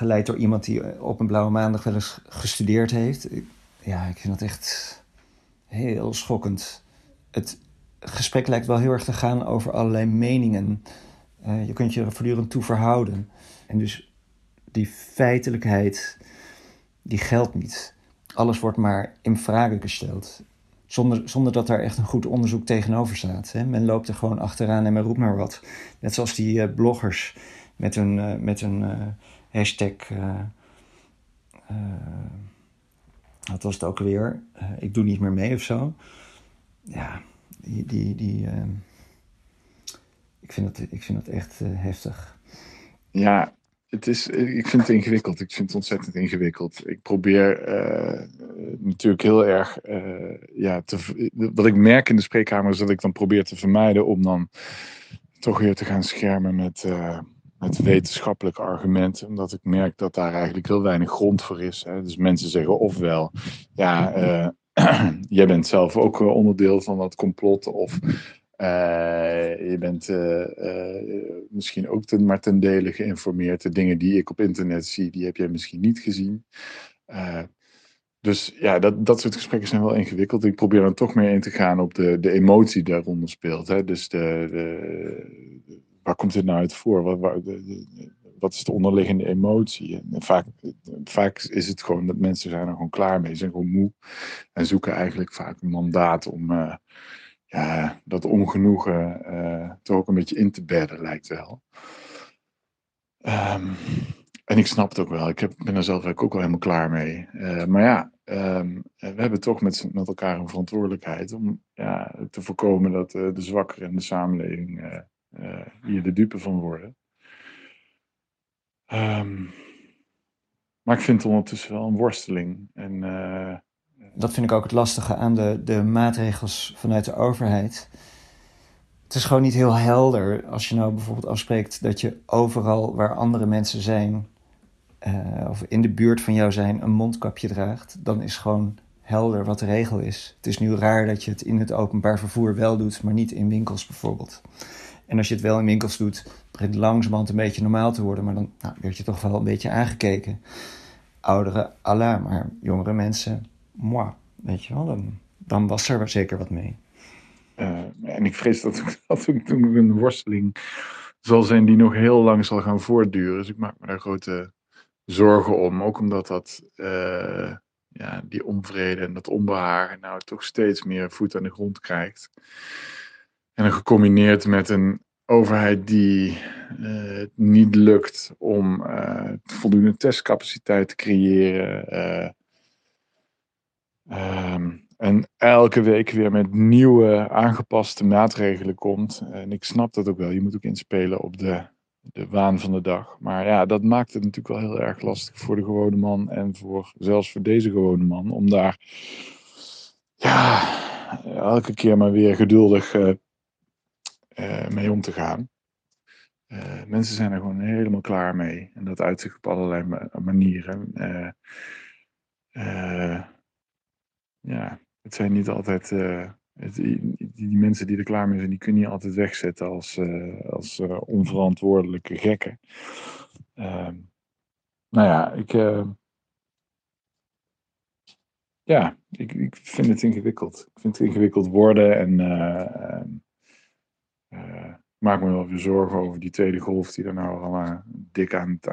Geleid door iemand die op een blauwe maandag wel eens gestudeerd heeft. Ja, ik vind dat echt heel schokkend. Het gesprek lijkt wel heel erg te gaan over allerlei meningen. Eh, je kunt je er voortdurend toe verhouden. En dus die feitelijkheid, die geldt niet. Alles wordt maar in vraag gesteld. Zonder, zonder dat daar echt een goed onderzoek tegenover staat. Hè? Men loopt er gewoon achteraan en men roept maar wat. Net zoals die eh, bloggers met hun, eh, met hun hashtag... eh, eh, wat was het ook weer? Eh, ik doe niet meer mee of zo. Ja, die. die, die ik, vind dat, ik vind dat echt heftig. Ja, het is, ik vind het ingewikkeld. Ik vind het ontzettend ingewikkeld. Ik probeer eh, natuurlijk heel erg, ja, te, wat ik merk in de spreekkamer is dat ik dan probeer te vermijden om dan toch weer te gaan schermen met, met wetenschappelijke argumenten. Omdat ik merk dat daar eigenlijk heel weinig grond voor is. Hè. Dus mensen zeggen ofwel, ja, eh, jij bent zelf ook eh, onderdeel van dat complot. Of eh, je bent misschien ook ten, maar ten dele geïnformeerd. De dingen die ik op internet zie, die heb jij misschien niet gezien. Dus ja, dat, dat soort gesprekken zijn wel ingewikkeld. Ik probeer dan toch meer in te gaan op de, de emotie die daaronder speelt. Hè? Dus de, de, waar komt dit nou uit voor? Waar, de- de- wat is de onderliggende emotie? En vaak, vaak is het gewoon dat mensen zijn er gewoon klaar mee, zijn gewoon moe en zoeken eigenlijk vaak een mandaat om uh, ja, dat ongenoegen uh, toch ook een beetje in te bedden, lijkt wel. Um, en ik snap het ook wel. Ik heb, ben er zelf ook wel helemaal klaar mee. Uh, maar ja, um, we hebben toch met, met elkaar een verantwoordelijkheid om ja, te voorkomen dat de zwakkeren in de samenleving uh, hier de dupe van worden. Um, maar ik vind het ondertussen wel een worsteling. En, dat vind ik ook het lastige aan de, de maatregels vanuit de overheid. Het is gewoon niet heel helder als je nou bijvoorbeeld afspreekt dat je overal waar andere mensen zijn, uh, of in de buurt van jou zijn, een mondkapje draagt, dan is gewoon helder wat de regel is. Het is nu raar dat je het in het openbaar vervoer wel doet, maar niet in winkels bijvoorbeeld. En als je het wel in winkels doet, begint het langzamerhand een beetje normaal te worden, maar dan nou, word je toch wel een beetje aangekeken. Ouderen, Allah, maar jongere mensen, moi, weet je wel, dan, dan was er zeker wat mee. Uh, en ik vrees dat dat ook een worsteling zal zijn die nog heel lang zal gaan voortduren. Dus ik maak me daar grote zorgen om. Ook omdat dat, uh, ja, die onvrede en dat onbehagen nou toch steeds meer voet aan de grond krijgt. En gecombineerd met een overheid die het niet lukt om uh, voldoende testcapaciteit te creëren. Um, en elke week weer met nieuwe aangepaste maatregelen komt. En ik snap dat ook wel. Je moet ook inspelen op de de waan van de dag. Maar ja, dat maakt het natuurlijk wel heel erg lastig voor de gewone man en voor, zelfs voor deze gewone man om daar ja, elke keer maar weer geduldig uh, mee om te gaan. Uh, mensen zijn er gewoon helemaal klaar mee. En dat uitzicht op allerlei ma manieren. ja, het zijn niet altijd die, die, mensen die er klaar mee zijn, die kun je niet altijd wegzetten als, als onverantwoordelijke gekken. Uh, nou ja, ik, ja ik, ik vind het ingewikkeld. Ik vind het ingewikkeld worden en ehm, maak me wel weer zorgen over die tweede golf die er nou al dik aan het,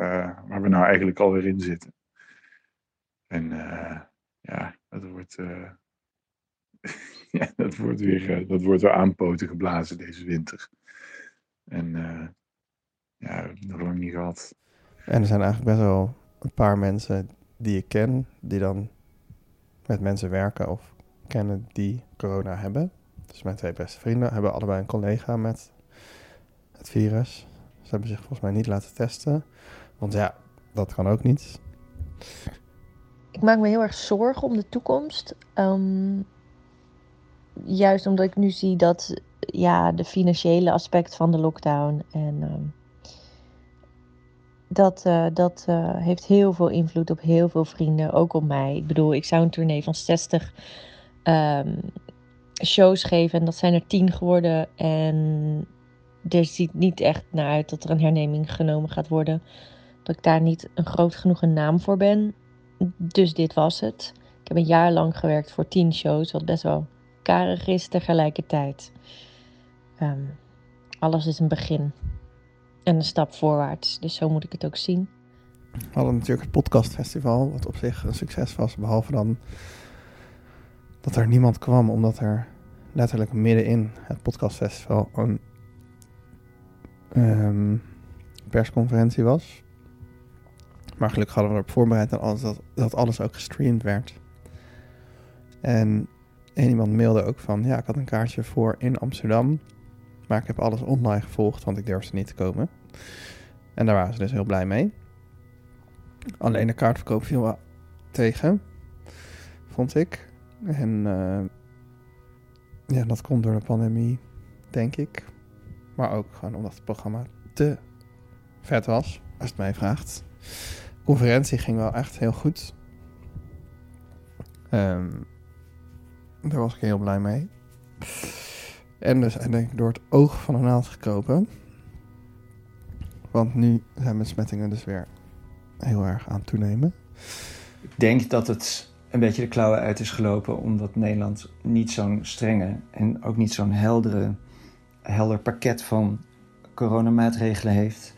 waar we nou eigenlijk alweer in zitten. En ja, dat wordt ja, dat wordt weer, dat wordt weer aanpoten geblazen deze winter. En ja, nog lang niet gehad. En er zijn eigenlijk best wel een paar mensen die ik ken, die dan met mensen werken of kennen die corona hebben. Dus mijn twee beste vrienden hebben allebei een collega met het virus. Ze hebben zich volgens mij niet laten testen. Want ja, dat kan ook niet. Ik maak me heel erg zorgen om de toekomst. Um, juist omdat ik nu zie dat ja, de financiële aspect van de lockdown en uh, dat, uh, dat uh, heeft heel veel invloed op heel veel vrienden, ook op mij. Ik bedoel, ik zou een tournee van 60 um, ehm, shows geven en dat zijn er 10 geworden. En er ziet niet echt naar uit dat er een herneming genomen gaat worden. Dat ik daar niet een groot genoeg een naam voor ben. Dus dit was het. Ik heb een jaar lang gewerkt voor 10 shows, wat best wel karig is tegelijkertijd. Um, alles is een begin en een stap voorwaarts. Dus zo moet ik het ook zien. We hadden natuurlijk het podcastfestival, wat op zich een succes was. Behalve dan dat er niemand kwam, omdat er letterlijk middenin het podcastfestival een um, persconferentie was. Maar gelukkig hadden we erop voorbereid en alles, dat, dat alles ook gestreamd werd. En en iemand mailde ook van, ja, ik had een kaartje voor in Amsterdam. Maar ik heb alles online gevolgd, want ik durfde niet te komen. En daar waren ze dus heel blij mee. Alleen de kaartverkoop viel wel tegen, vond ik. En uh, ja, dat komt door de pandemie, denk ik. Maar ook gewoon omdat het programma te vet was, als het mij vraagt. De conferentie ging wel echt heel goed. Um, daar was ik heel blij mee. En dus denk ik door het oog van een naald gekropen. Want nu zijn besmettingen dus weer heel erg aan het toenemen. Ik denk dat het een beetje de klauwen uit is gelopen omdat Nederland niet zo'n strenge en ook niet zo'n heldere, helder pakket van coronamaatregelen heeft.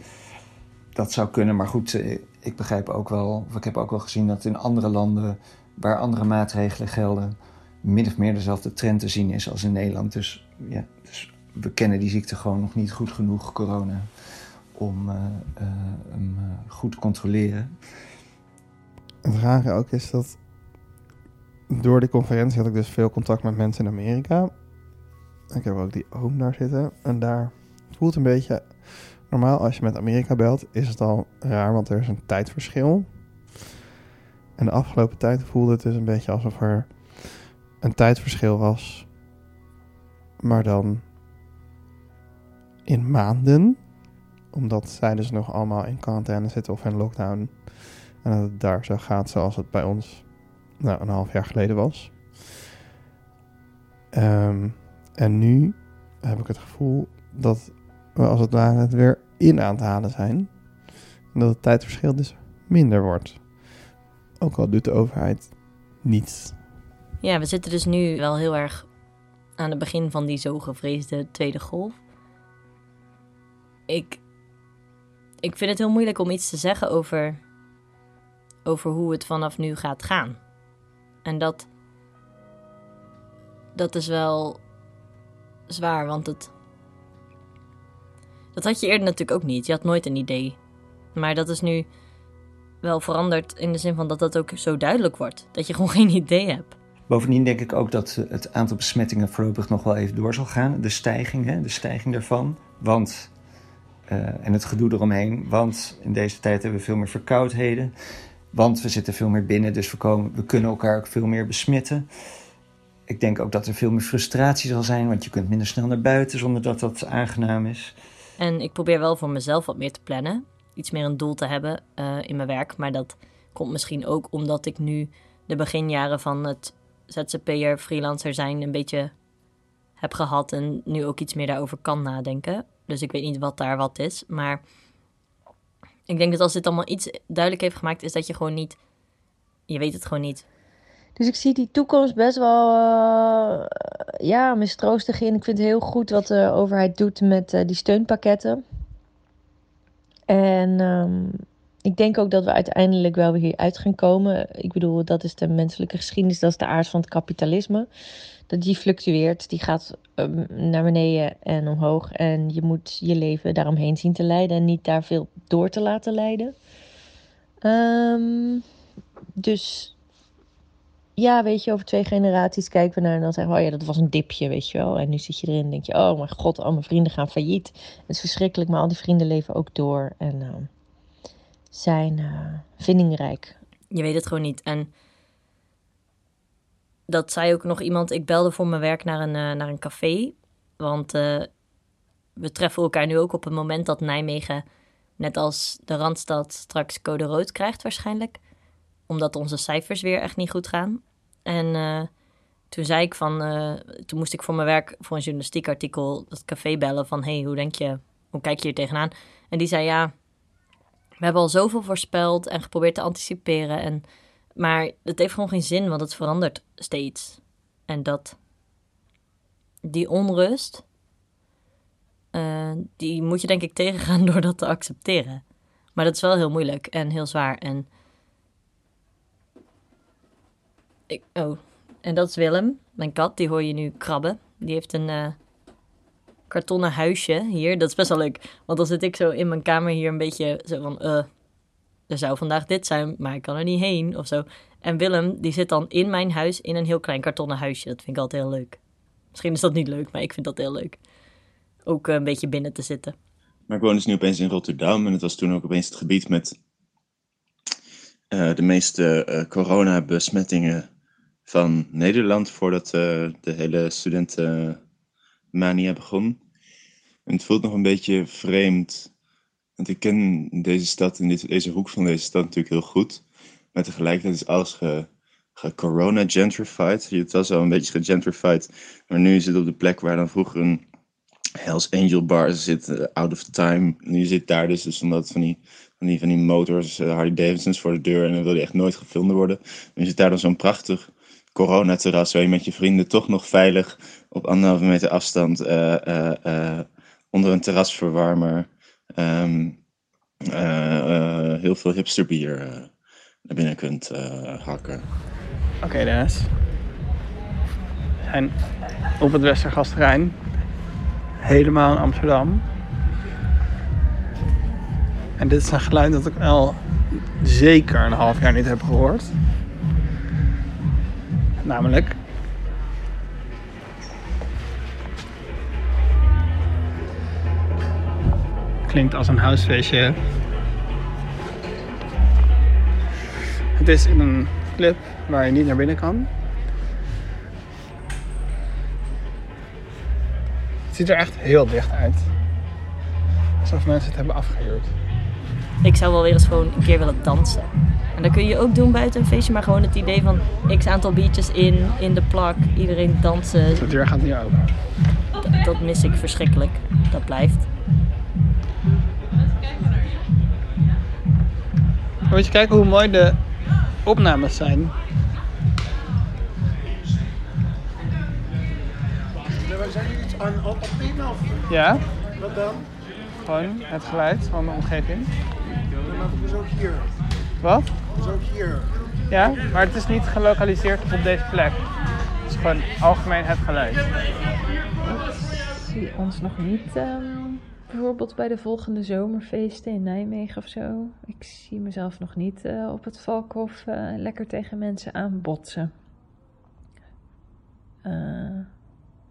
dat zou kunnen. Maar goed, eh, ik begrijp ook wel, of ik heb ook wel gezien dat in andere landen waar andere maatregelen gelden, min of meer dezelfde trend te zien is als in Nederland. Dus ja, dus we kennen die ziekte gewoon nog niet goed genoeg, corona, om uh, uh, hem goed te controleren. Het rare ook is dat door die conferentie had ik dus veel contact met mensen in Amerika. Ik heb ook die oom daar zitten. En daar voelt een beetje... Normaal als je met Amerika belt is het al raar, want er is een tijdverschil. En de afgelopen tijd voelde het dus een beetje alsof er een tijdverschil was. Maar dan in maanden. Omdat zij dus nog allemaal in quarantaine zitten of in lockdown. En dat het daar zo gaat zoals het bij ons nou, een half jaar geleden was. Um, en nu heb ik het gevoel dat we als het ware het weer in aan het halen zijn. En dat het tijdverschil dus minder wordt. Ook al doet de overheid niets. Ja, we zitten dus nu wel heel erg aan het begin van die zo gevreesde tweede golf. Ik, ik vind het heel moeilijk om iets te zeggen over, over hoe het vanaf nu gaat gaan. En dat, dat is wel zwaar, want het. Dat had je eerder natuurlijk ook niet. Je had nooit een idee. Maar dat is nu wel veranderd in de zin van dat dat ook zo duidelijk wordt. Dat je gewoon geen idee hebt. Bovendien denk ik ook dat het aantal besmettingen voorlopig nog wel even door zal gaan. De stijging, hè, de stijging daarvan. Want, uh, en het gedoe eromheen. Want in deze tijd hebben we veel meer verkoudheden. Want we zitten veel meer binnen, dus we, komen, we kunnen elkaar ook veel meer besmetten. Ik denk ook dat er veel meer frustratie zal zijn, want je kunt minder snel naar buiten zonder dat dat aangenaam is. En ik probeer wel voor mezelf wat meer te plannen. Iets meer een doel te hebben uh, in mijn werk. Maar dat komt misschien ook omdat ik nu de beginjaren van het ZZP'er, freelancer zijn een beetje heb gehad. En nu ook iets meer daarover kan nadenken. Dus ik weet niet wat daar wat is. Maar ik denk dat als dit allemaal iets duidelijk heeft gemaakt, is dat je gewoon niet. Je weet het gewoon niet. Dus ik zie die toekomst best wel uh, ja, mistroostig in. Ik vind het heel goed wat de overheid doet met uh, die steunpakketten. En um, ik denk ook dat we uiteindelijk wel weer hieruit gaan komen. Ik bedoel, dat is de menselijke geschiedenis, dat is de aard van het kapitalisme. Dat die fluctueert, die gaat um, naar beneden en omhoog. En je moet je leven daaromheen zien te leiden en niet daar veel door te laten leiden. Um, dus ja, weet je, over twee generaties kijken we naar en dan zeggen we, oh ja, dat was een dipje, weet je wel. En nu zit je erin en denk je, oh mijn god, al mijn vrienden gaan failliet. Het is verschrikkelijk, maar al die vrienden leven ook door en uh, zijn uh, vindingrijk. Je weet het gewoon niet. En dat zei ook nog iemand, ik belde voor mijn werk naar een, uh, naar een café. Want we treffen elkaar nu ook op het moment dat Nijmegen, net als de Randstad, straks code rood krijgt waarschijnlijk omdat onze cijfers weer echt niet goed gaan. En uh, toen zei ik van, toen moest ik voor mijn werk, voor een journalistiek artikel, dat café bellen van, hey, hoe denk je, hoe kijk je hier tegenaan? En die zei, ja, we hebben al zoveel voorspeld en geprobeerd te anticiperen. En, maar het heeft gewoon geen zin, want het verandert steeds. En dat, die onrust, uh, die moet je denk ik tegengaan door dat te accepteren. Maar dat is wel heel moeilijk en heel zwaar. En ik, oh, en dat is Willem, mijn kat. Die hoor je nu krabben. Die heeft een uh, kartonnen huisje hier. Dat is best wel leuk. Want dan zit ik zo in mijn kamer hier een beetje zo van... Uh, er zou vandaag dit zijn, maar ik kan er niet heen of zo. En Willem, die zit dan in mijn huis in een heel klein kartonnen huisje. Dat vind ik altijd heel leuk. Misschien is dat niet leuk, maar ik vind dat heel leuk. Ook uh, een beetje binnen te zitten. Maar ik woon dus nu opeens in Rotterdam. En het was toen ook opeens het gebied met uh, de meeste uh, coronabesmettingen van Nederland voordat de hele studentenmania begon. En het voelt nog een beetje vreemd. Want ik ken deze stad en deze hoek van deze stad natuurlijk heel goed. Maar tegelijkertijd is alles ge, ge corona gentrified. Het was al een beetje gegentrified. Maar nu is het op de plek waar dan vroeger een Hells Angel bar zit, uh, out of time. Nu zit daar dus, dus omdat van die, van die, van die motors, uh, Harley Davidsons voor de deur. En dan wil die echt nooit gefilmd worden. Nu zit daar dan zo'n prachtig coronaterras waar je met je vrienden toch nog veilig op anderhalve meter afstand uh, onder een terrasverwarmer um, eh, eh, heel veel hipsterbier eh, naar binnen kunt hakken. Oké, Dennis. We zijn op het Westergasterrein. Helemaal in Amsterdam. En dit is een geluid dat ik al zeker een half jaar niet heb gehoord. Namelijk. Klinkt als een huisfeestje. Het is in een club waar je niet naar binnen kan. Het ziet er echt heel dicht uit. Alsof mensen het hebben afgehuurd. Ik zou wel weer eens gewoon een keer willen dansen. En dat kun je ook doen buiten een feestje, maar gewoon het idee van x aantal biertjes in, in de plak, iedereen dansen. De deur gaat niet open. Dat, dat mis ik verschrikkelijk. Dat blijft. Moet je kijken hoe mooi de opnames zijn. Zijn jullie iets aan op opnemen of Ja, wat dan? gewoon het geluid van de omgeving. Maar het is ook hier. Wat? Het is ook hier. Ja, maar het is niet gelokaliseerd op deze plek. Het is gewoon algemeen het geluid. Ik zie ons nog niet ehm, bijvoorbeeld bij de volgende zomerfeesten in Nijmegen of zo. Ik zie mezelf nog niet eh, op het Valkhof eh, lekker tegen mensen aanbotsen. Eh,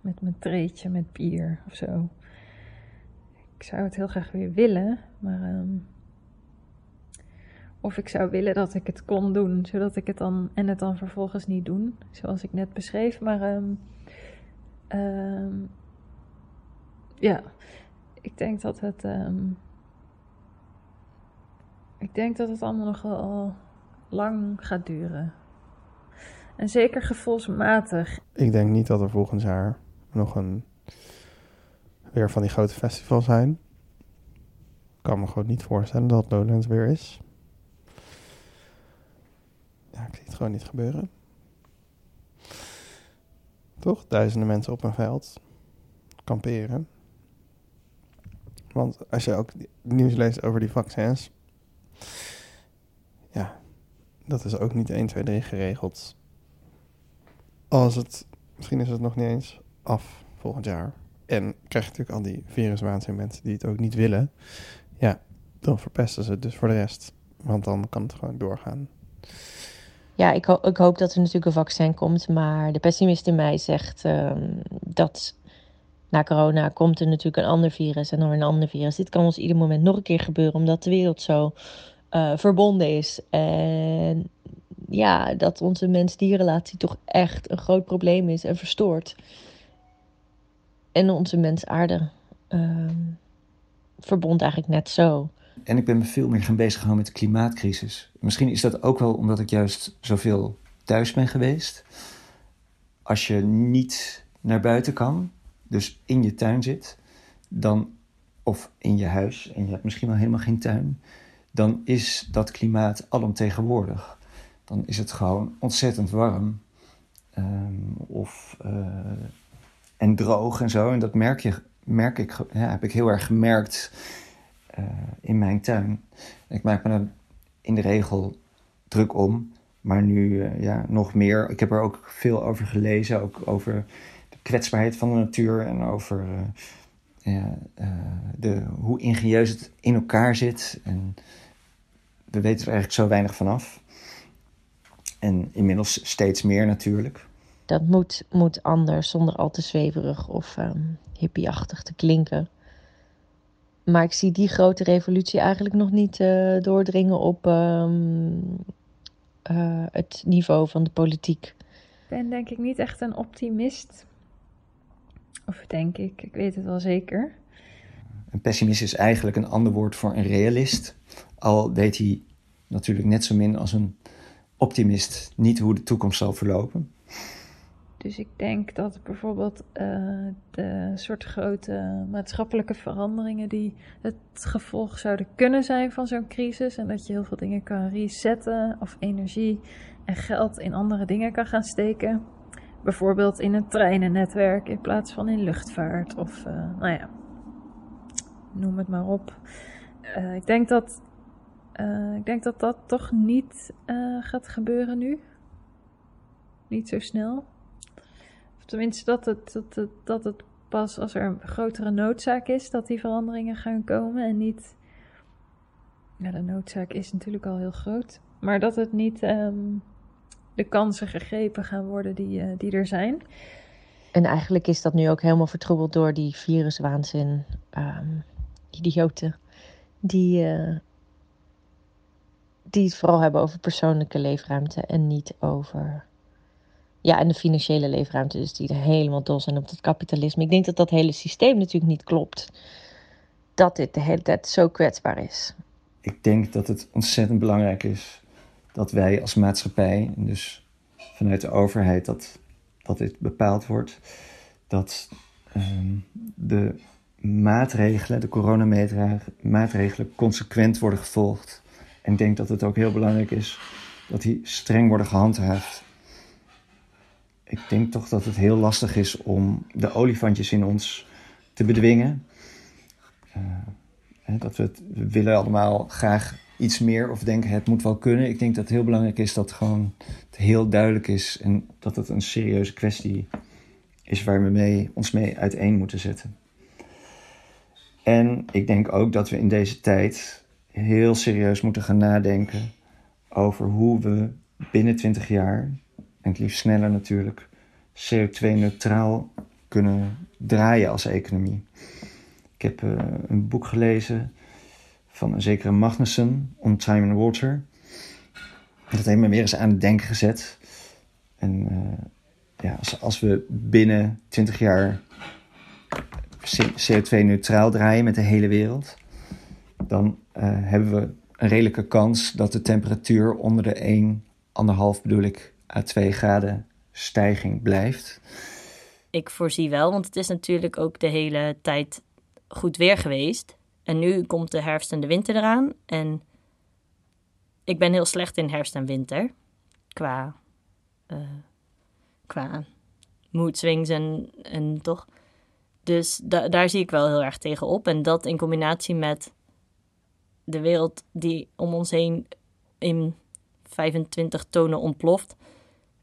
met mijn treetje met bier of zo. Ik zou het heel graag weer willen, maar. ehm, of ik zou willen dat ik het kon doen, zodat ik het dan. en het dan vervolgens niet doen, zoals ik net beschreef. Maar. ehm, ehm, ja, ik denk dat het. ehm, ik denk dat het allemaal nog wel lang gaat duren. En zeker gevoelsmatig. Ik denk niet dat er volgend jaar nog een weer van die grote festivals zijn. Ik kan me gewoon niet voorstellen dat Lowlands weer is. Ja, ik zie het gewoon niet gebeuren. Toch? Duizenden mensen op een veld. Kamperen. Want als je ook nieuws leest over die vaccins. Ja, dat is ook niet 1, 2, 3 geregeld. Als het, misschien is het nog niet eens af volgend jaar. En krijg je natuurlijk al die viruswaanzin mensen die het ook niet willen. Ja, dan verpesten ze het dus voor de rest. Want dan kan het gewoon doorgaan. Ja, ik, ik hoop dat er natuurlijk een vaccin komt. Maar de pessimist in mij zegt ehm, dat na corona komt er natuurlijk een ander virus en dan een ander virus. Dit kan ons ieder moment nog een keer gebeuren, omdat de wereld zo eh, verbonden is. En ja, dat onze mens-dierrelatie toch echt een groot probleem is en verstoort. En onze mens-aarde ehm, verbond eigenlijk net zo. En ik ben me veel meer gaan bezighouden met de klimaatcrisis. Misschien is dat ook wel omdat ik juist zoveel thuis ben geweest. Als je niet naar buiten kan, dus in je tuin zit, dan, of in je huis, en je hebt misschien wel helemaal geen tuin, dan is dat klimaat alomtegenwoordig. Dan is het gewoon ontzettend warm. ehm, of, eh, en droog en zo. En dat merk, je, merk ik, heb ik heel erg gemerkt eh, in mijn tuin. Ik maak me er in de regel druk om. Maar nu eh, ja, nog meer. Ik heb er ook veel over gelezen. Ook over kwetsbaarheid van de natuur. En over eh, ja, eh, de, hoe ingenieus het in elkaar zit. En we weten er eigenlijk zo weinig vanaf. En inmiddels steeds meer natuurlijk. Dat moet, moet anders, zonder al te zweverig of ehm, hippieachtig te klinken. Maar ik zie die grote revolutie eigenlijk nog niet eh, doordringen op ehm, eh, het niveau van de politiek. Ik ben denk ik niet echt een optimist. Of denk ik, ik weet het wel zeker. Een pessimist is eigenlijk een ander woord voor een realist. Al weet hij natuurlijk net zo min als een optimist niet hoe de toekomst zal verlopen. Dus ik denk dat bijvoorbeeld eh, de soort grote maatschappelijke veranderingen die het gevolg zouden kunnen zijn van zo'n crisis. En dat je heel veel dingen kan resetten of energie en geld in andere dingen kan gaan steken. Bijvoorbeeld in een treinennetwerk in plaats van in luchtvaart of eh, nou ja, noem het maar op. eh, ik, denk dat, eh, ik denk dat dat toch niet gaat gebeuren nu. Niet zo snel. Of tenminste, dat het, dat, het, dat het pas als er een grotere noodzaak is, dat die veranderingen gaan komen. En niet. Ja, de noodzaak is natuurlijk al heel groot. Maar dat het niet ehm, de kansen gegrepen gaan worden die, eh, die er zijn. En eigenlijk is dat nu ook helemaal vertroebeld door die viruswaanzin. ehm idioten. Die, eh, die het vooral hebben over persoonlijke leefruimte en niet over. Ja, en de financiële leefruimte. Dus die er helemaal dol zijn op het kapitalisme. Ik denk dat dat hele systeem natuurlijk niet klopt. Dat dit de hele tijd zo kwetsbaar is. Ik denk dat het ontzettend belangrijk is dat wij als maatschappij, dus vanuit de overheid, dat, dat dit bepaald wordt. Dat ehm, de maatregelen, de coronamaatregelen, consequent worden gevolgd. En ik denk dat het ook heel belangrijk is dat die streng worden gehandhaafd. Ik denk toch dat het heel lastig is om de olifantjes in ons te bedwingen. Eh, dat we, het, we willen allemaal graag iets meer of denken het moet wel kunnen. Ik denk dat het heel belangrijk is dat gewoon heel duidelijk is en dat het een serieuze kwestie is waar we mee, ons mee uiteen moeten zetten. En ik denk ook dat we in deze tijd heel serieus moeten gaan nadenken over hoe we binnen 20 jaar, en het liefst sneller natuurlijk, CO2-neutraal kunnen draaien als economie. Ik heb uh, een boek gelezen van een zekere Magnussen, On Time and Water. Dat heeft me weer eens aan het denken gezet. En uh, ja, als, we binnen 20 jaar CO2-neutraal draaien met de hele wereld, dan uh, hebben we een redelijke kans dat de temperatuur onder de 1, 1,5 bedoel ik, à 2 graden stijging blijft. Ik voorzie wel, want het is natuurlijk ook de hele tijd goed weer geweest. En nu komt de herfst en de winter eraan. En ik ben heel slecht in herfst en winter. Qua, uh, qua mood swings en, en toch. Dus da daar zie ik wel heel erg tegen op. En dat in combinatie met de wereld die om ons heen in 25 tonen ontploft,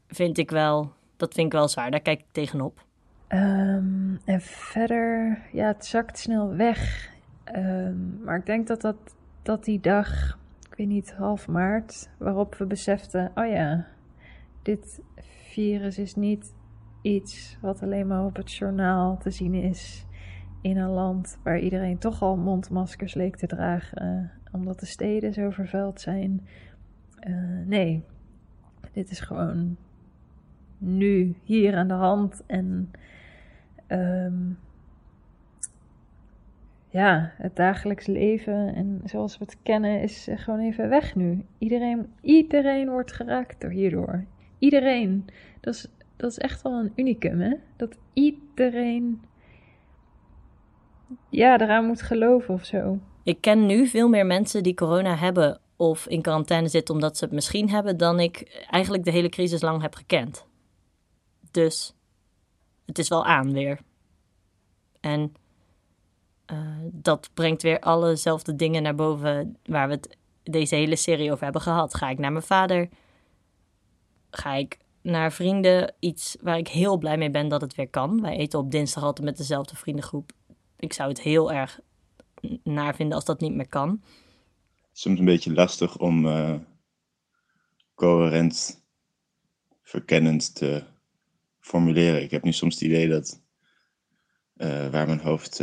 vind ik wel, dat vind ik wel zwaar. Daar kijk ik tegenop. Um, en verder, ja, het zakt snel weg. Um, maar ik denk dat, dat dat die dag, ik weet niet, half maart, waarop we beseften: oh ja, dit virus is niet iets wat alleen maar op het journaal te zien is. In een land waar iedereen toch al mondmaskers leek te dragen, omdat de steden zo vervuild zijn. Uh, nee, dit is gewoon nu hier aan de hand. En um, ja, het dagelijks leven en zoals we het kennen is gewoon even weg nu. Iedereen, iedereen wordt geraakt door hierdoor. Iedereen. Dat is, dat is echt wel een unicum, hè? Dat iedereen ja, eraan moet geloven of zo. Ik ken nu veel meer mensen die corona hebben of in quarantaine zitten omdat ze het misschien hebben, dan ik eigenlijk de hele crisis lang heb gekend. Dus het is wel aan weer. En uh, dat brengt weer allezelfde dingen naar boven waar we het deze hele serie over hebben gehad. Ga ik naar mijn vader? Ga ik naar vrienden? Iets waar ik heel blij mee ben dat het weer kan. Wij eten op dinsdag altijd met dezelfde vriendengroep. Ik zou het heel erg naar vinden als dat niet meer kan. Soms een beetje lastig om uh, coherent, verkennend te formuleren. Ik heb nu soms het idee dat uh, waar mijn hoofd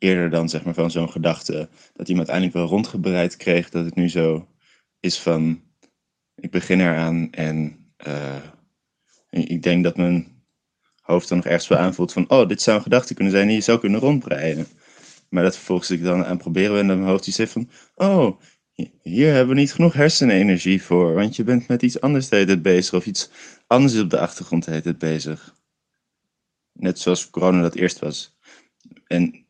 eerder dan zeg maar van zo'n gedachte, dat iemand eindelijk wel rondgebreid kreeg, dat het nu zo is van, ik begin eraan en uh, ik denk dat mijn hoofd dan nog ergens wel aanvoelt van, oh, dit zou een gedachte kunnen zijn die je zou kunnen rondbreien. Maar dat vervolgens ik dan aan proberen ben en mijn hoofd die zegt van, oh, hier hebben we niet genoeg hersenenergie voor, want je bent met iets anders de hele bezig of iets anders op de achtergrond de hele bezig. Net zoals corona dat eerst was. En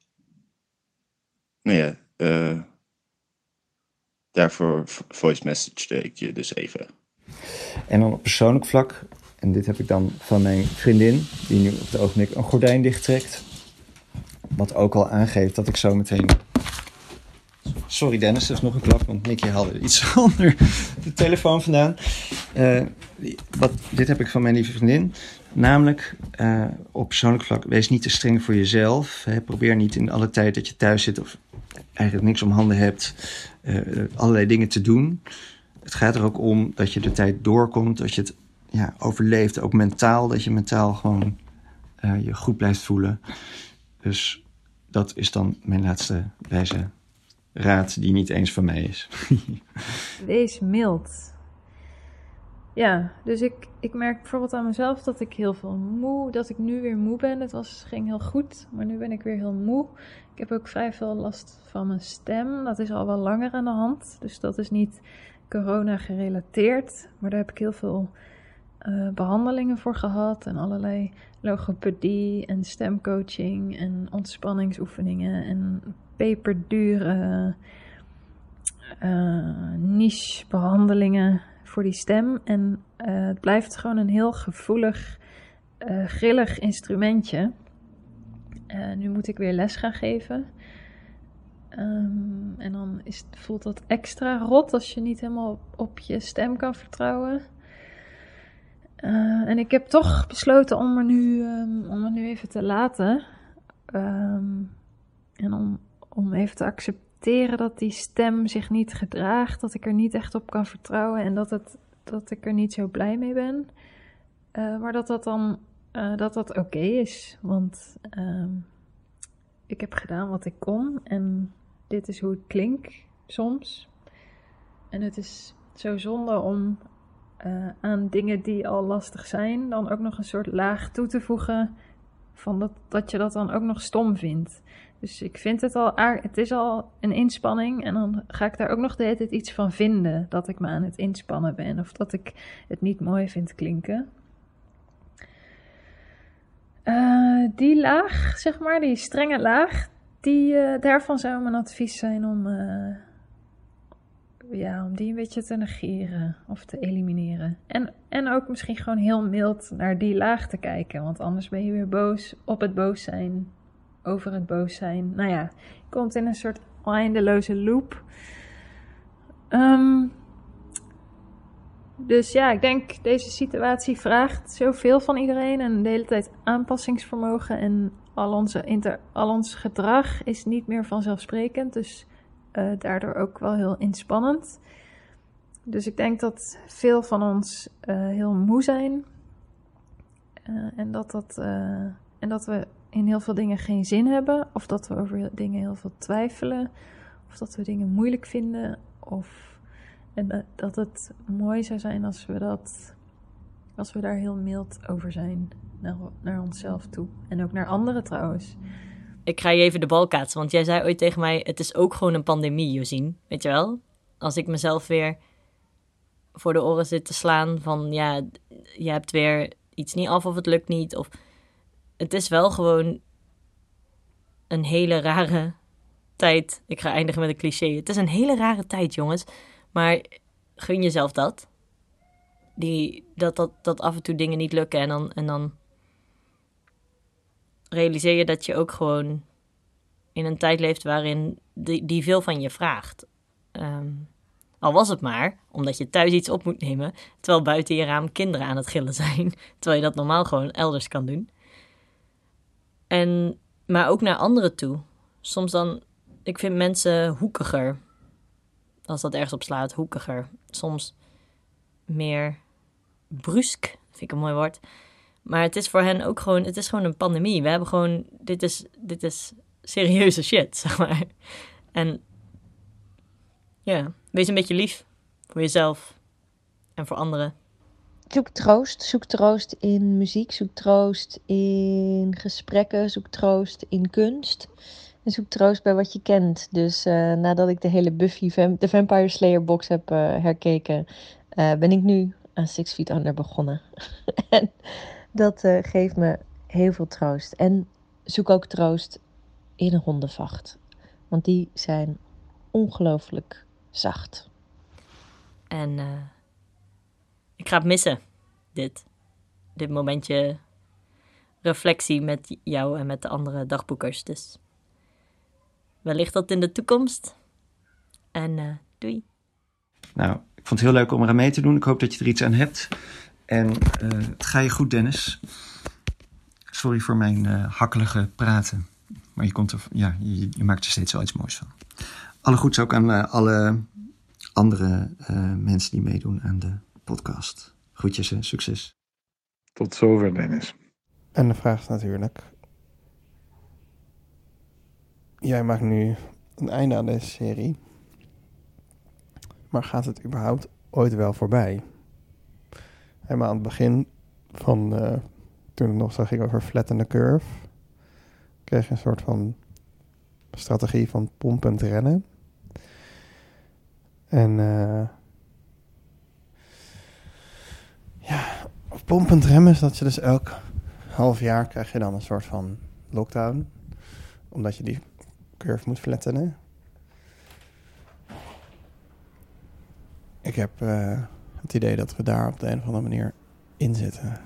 nou ja, uh, daarvoor voice message ik je dus even. En dan op persoonlijk vlak, en dit heb ik dan van mijn vriendin, die nu op het ogenblik een gordijn dichttrekt. Wat ook al aangeeft dat ik zo meteen sorry Dennis, dat is nog een klap, want Nicky haalde iets onder de telefoon vandaan. Eh, wat, dit heb ik van mijn lieve vriendin. Namelijk, eh, op persoonlijk vlak, wees niet te streng voor jezelf. Hè. Probeer niet in alle tijd dat je thuis zit of eigenlijk niks om handen hebt, eh, allerlei dingen te doen. Het gaat er ook om dat je de tijd doorkomt, dat je het ja, overleeft, ook mentaal, dat je mentaal gewoon eh, je goed blijft voelen. Dus dat is dan mijn laatste wijze raad, die niet eens van mij is. Wees mild. Ja, dus ik, ik merk bijvoorbeeld aan mezelf dat ik heel veel moe, dat ik nu weer moe ben. Het was, ging heel goed, maar nu ben ik weer heel moe. Ik heb ook vrij veel last van mijn stem. Dat is al wel langer aan de hand. Dus dat is niet corona gerelateerd. Maar daar heb ik heel veel uh, behandelingen voor gehad. En allerlei logopedie en stemcoaching en ontspanningsoefeningen en peperdure uh, niche behandelingen voor die stem. En uh, het blijft gewoon een heel gevoelig, uh, grillig instrumentje. Uh, nu moet ik weer les gaan geven. Um, en dan is, voelt dat extra rot als je niet helemaal op, je stem kan vertrouwen. en ik heb toch besloten om er nu, um, om er nu even te laten. Um, en om, om even te accepteren accepteren dat die stem zich niet gedraagt, dat ik er niet echt op kan vertrouwen en dat, het, dat ik er niet zo blij mee ben. Uh, maar dat dat dan uh, dat dat oké is, want uh, ik heb gedaan wat ik kon en dit is hoe het klinkt soms. En het is zo zonde om uh, aan dingen die al lastig zijn, dan ook nog een soort laag toe te voegen van dat, dat je dat dan ook nog stom vindt. Dus ik vind het al, het is al een inspanning en dan ga ik daar ook nog de hele tijd iets van vinden. Dat ik me aan het inspannen ben of dat ik het niet mooi vind klinken. Uh, die laag, zeg maar, die strenge laag, die, uh, daarvan zou mijn advies zijn om, uh, ja, om die een beetje te negeren of te elimineren. En, en ook misschien gewoon heel mild naar die laag te kijken, want anders ben je weer boos op het boos zijn over het boos zijn. Nou ja, komt in een soort eindeloze loop. Um, dus ja, ik denk deze situatie vraagt zoveel van iedereen en de hele tijd aanpassingsvermogen en al, onze inter, al ons gedrag is niet meer vanzelfsprekend. Dus uh, daardoor ook wel heel inspannend. Dus ik denk dat veel van ons uh, heel moe zijn. Uh, en, dat dat, en dat we in heel veel dingen geen zin hebben, of dat we over dingen heel veel twijfelen, of dat we dingen moeilijk vinden, of en dat het mooi zou zijn als we dat, als we daar heel mild over zijn naar, naar onszelf toe en ook naar anderen trouwens. Ik ga je even de bal kaatsen, want jij zei ooit tegen mij: het is ook gewoon een pandemie, Josien, weet je wel? Als ik mezelf weer voor de oren zit te slaan van ja, je hebt weer iets niet af of het lukt niet of het is wel gewoon een hele rare tijd. Ik ga eindigen met een cliché. Het is een hele rare tijd, jongens. Maar gun jezelf dat. Die, dat, dat, dat af en toe dingen niet lukken en dan, en dan realiseer je dat je ook gewoon in een tijd leeft waarin die, die veel van je vraagt. Um, al was het maar omdat je thuis iets op moet nemen, terwijl buiten je raam kinderen aan het gillen zijn, terwijl je dat normaal gewoon elders kan doen. En, maar ook naar anderen toe. Soms dan, ik vind mensen hoekiger. Als dat ergens op slaat, hoekiger. Soms meer brusk, vind ik een mooi woord. Maar het is voor hen ook gewoon, het is gewoon een pandemie. We hebben gewoon, dit is, dit is serieuze shit, zeg maar. En ja, wees een beetje lief voor jezelf en voor anderen zoek troost. Zoek troost in muziek, zoek troost in gesprekken, zoek troost in kunst. En zoek troost bij wat je kent. Dus uh, nadat ik de hele Buffy de Vampire Slayer box heb uh, herkeken, uh, ben ik nu aan Six Feet Under begonnen. en dat geeft me heel veel troost. En zoek ook troost in een hondenvacht. Want die zijn ongelooflijk zacht. En ik ga het missen, dit. Dit momentje reflectie met jou en met de andere dagboekers. Dus wellicht dat in de toekomst. En eh, doei. Nou, ik vond het heel leuk om eraan mee te doen. Ik hoop dat je er iets aan hebt. En eh, het ga je goed, Dennis. Sorry voor mijn eh, hakkelige praten. Maar je, komt er, ja, je, je maakt er steeds wel iets moois van. Alle goeds ook aan alle andere mensen die meedoen aan de podcast. Groetjes en succes. Tot zover, Dennis. En de vraag is natuurlijk... Jij maakt nu een einde aan deze serie. Maar gaat het überhaupt ooit wel voorbij? Helemaal aan het begin van... eh, toen het nog zo ging over flatten the curve... kreeg je een soort van strategie van pompend rennen. En... eh, ja, pompend remmen is dat je dus elk half jaar krijg je dan een soort van lockdown. Omdat je die curve moet flattenen. Ik heb eh, het idee dat we daar op de een of andere manier in zitten.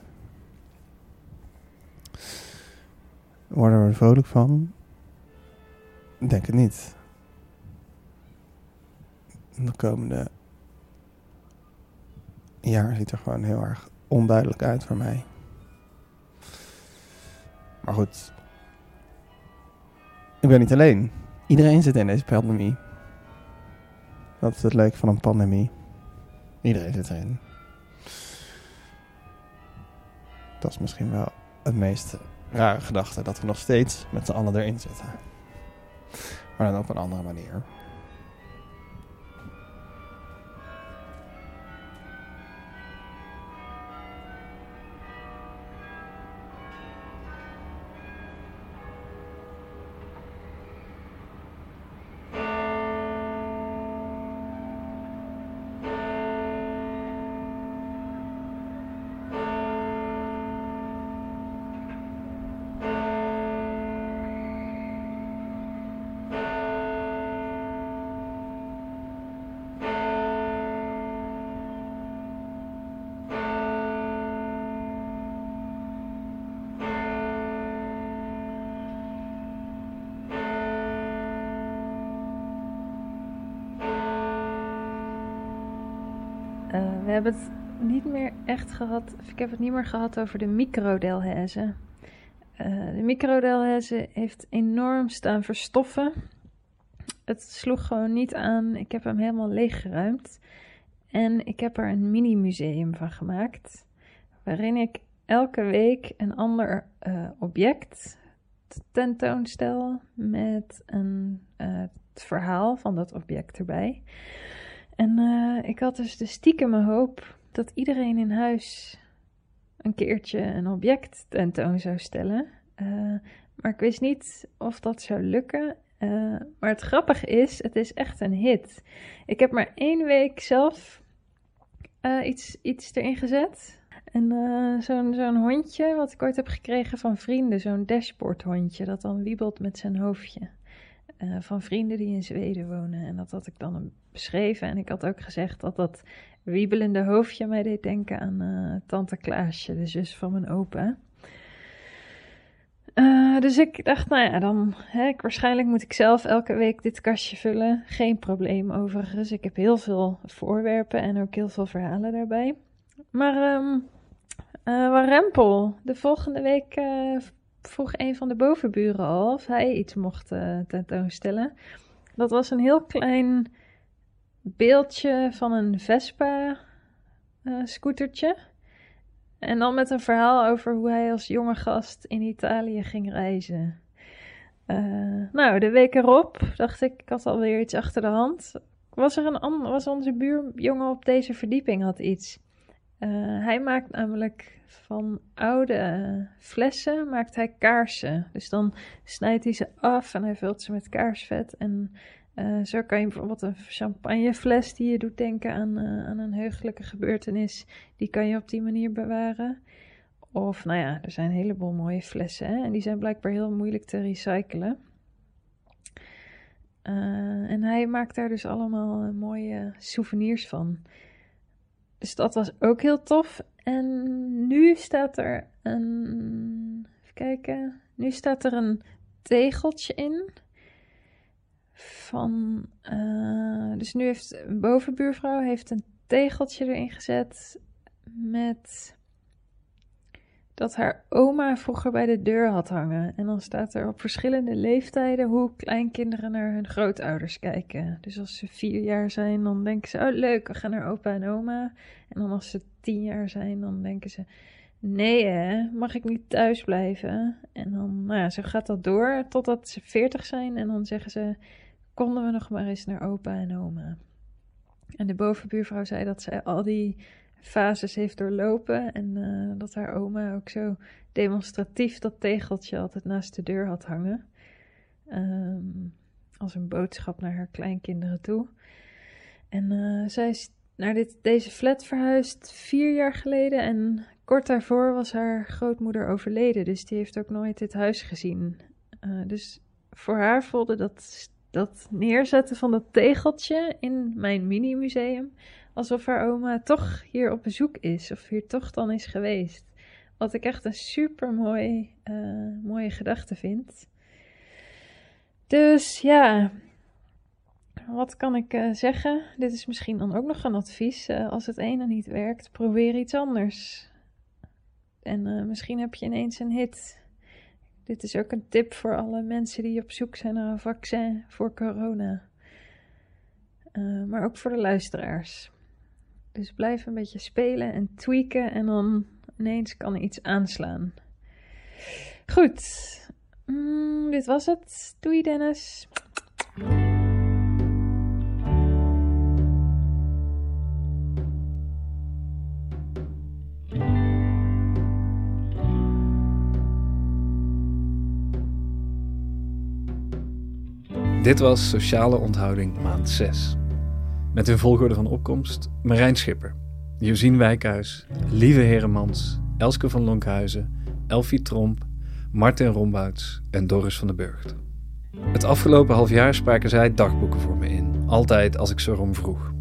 Worden we er vrolijk van? Ik Denk het niet. De komende jaar ziet er gewoon heel erg onduidelijk uit voor mij. Maar goed. Ik ben niet alleen. Iedereen zit in deze pandemie. Dat is het leuke van een pandemie. Iedereen zit erin. Dat is misschien wel het meest rare gedachte. Dat we nog steeds met z'n allen erin zitten. Maar dan op een andere manier. We hebben het niet meer echt gehad, ik heb het niet meer gehad over de microdelhaize. Eh de microdelhaize heeft enorm staan verstoffen. Het sloeg gewoon niet aan. Ik heb hem helemaal leeggeruimd. En ik heb er een mini-museum van gemaakt. Waarin ik elke week een ander eh, object tentoonstel. Met een, eh, het verhaal van dat object erbij. En eh, ik had dus de stiekeme hoop dat iedereen in huis een keertje een object tentoon zou stellen. Eh, maar ik wist niet of dat zou lukken. Eh, maar het grappige is, het is echt een hit. Ik heb maar één week zelf iets, iets erin gezet. En zo'n zo'n hondje, wat ik ooit heb gekregen van vrienden, zo'n dashboardhondje, dat dan wiebelt met zijn hoofdje. Eh, van vrienden die in Zweden wonen. En dat had ik dan beschreven. En ik had ook gezegd dat dat wiebelende hoofdje mij deed denken aan eh, tante Klaasje, de zus van mijn opa. Eh, dus ik dacht, nou ja, dan hè, ik, waarschijnlijk moet ik zelf elke week dit kastje vullen. Geen probleem overigens. Ik heb heel veel voorwerpen en ook heel veel verhalen daarbij. Maar ehm eh, Warempel, de volgende week vroeg een van de bovenburen al of hij iets mocht eh, tentoonstellen. Dat was een heel klein beeldje van een Vespa eh. En dan met een verhaal over hoe hij als jonge gast in Italië ging reizen. Eh, nou, de week erop dacht ik, ik had alweer iets achter de hand. Was er een was onze buurjongen op deze verdieping had iets. Eh, hij maakt namelijk van oude flessen maakt hij kaarsen. Dus dan snijdt hij ze af en hij vult ze met kaarsvet. En eh, zo kan je bijvoorbeeld een champagnefles die je doet denken aan, eh, aan een heugelijke gebeurtenis, die kan je op die manier bewaren. Of nou ja, er zijn een heleboel mooie flessen hè? en die zijn blijkbaar heel moeilijk te recyclen. En hij maakt daar dus allemaal mooie souvenirs van. Dus dat was ook heel tof. En nu staat er een. Even kijken. Nu staat er een tegeltje in. van. eh, dus nu heeft een bovenbuurvrouw heeft een tegeltje erin gezet met dat haar oma vroeger bij de deur had hangen. En dan staat er op verschillende leeftijden hoe kleinkinderen naar hun grootouders kijken. Dus als ze vier jaar zijn, dan denken ze: Oh, leuk, we gaan naar opa en oma. En dan als ze tien jaar zijn, dan denken ze: Nee, hè, mag ik niet thuis blijven? En dan, nou ja, zo gaat dat door totdat ze veertig zijn. En dan zeggen ze: Konden we nog maar eens naar opa en oma? En de bovenbuurvrouw zei dat zij al die fases heeft doorlopen. En eh, dat haar oma ook zo demonstratief dat tegeltje altijd naast de deur had hangen. Ehm, als een boodschap naar haar kleinkinderen toe. En eh, zij is naar dit, deze flat verhuisd vier jaar geleden. En kort daarvoor was haar grootmoeder overleden. Dus die heeft ook nooit dit huis gezien. Eh, dus voor haar voelde dat, dat neerzetten van dat tegeltje in mijn mini-museum alsof haar oma toch hier op bezoek is, of hier toch dan is geweest. Wat ik echt een super mooi, mooie gedachte vind. Dus ja, wat kan ik eh, zeggen? Dit is misschien dan ook nog een advies. Eh, als het ene niet werkt, probeer iets anders. En eh, misschien heb je ineens een hit. Dit is ook een tip voor alle mensen die op zoek zijn naar een vaccin voor corona. maar ook voor de luisteraars. Dus blijf een beetje spelen en tweaken en dan ineens kan iets aanslaan. Goed, mm, dit was het. Doei Dennis. Dit was Sociale Onthouding maand 6. Met hun volgorde van opkomst Marijn Schipper, Josien Wijkhuis, Lieve Heremans, Elske van Lonkhuizen, Elfie Tromp, Martin Rombouts en Doris van den Burgt. Het afgelopen half jaar spraken zij dagboeken voor me in, altijd als ik ze erom vroeg,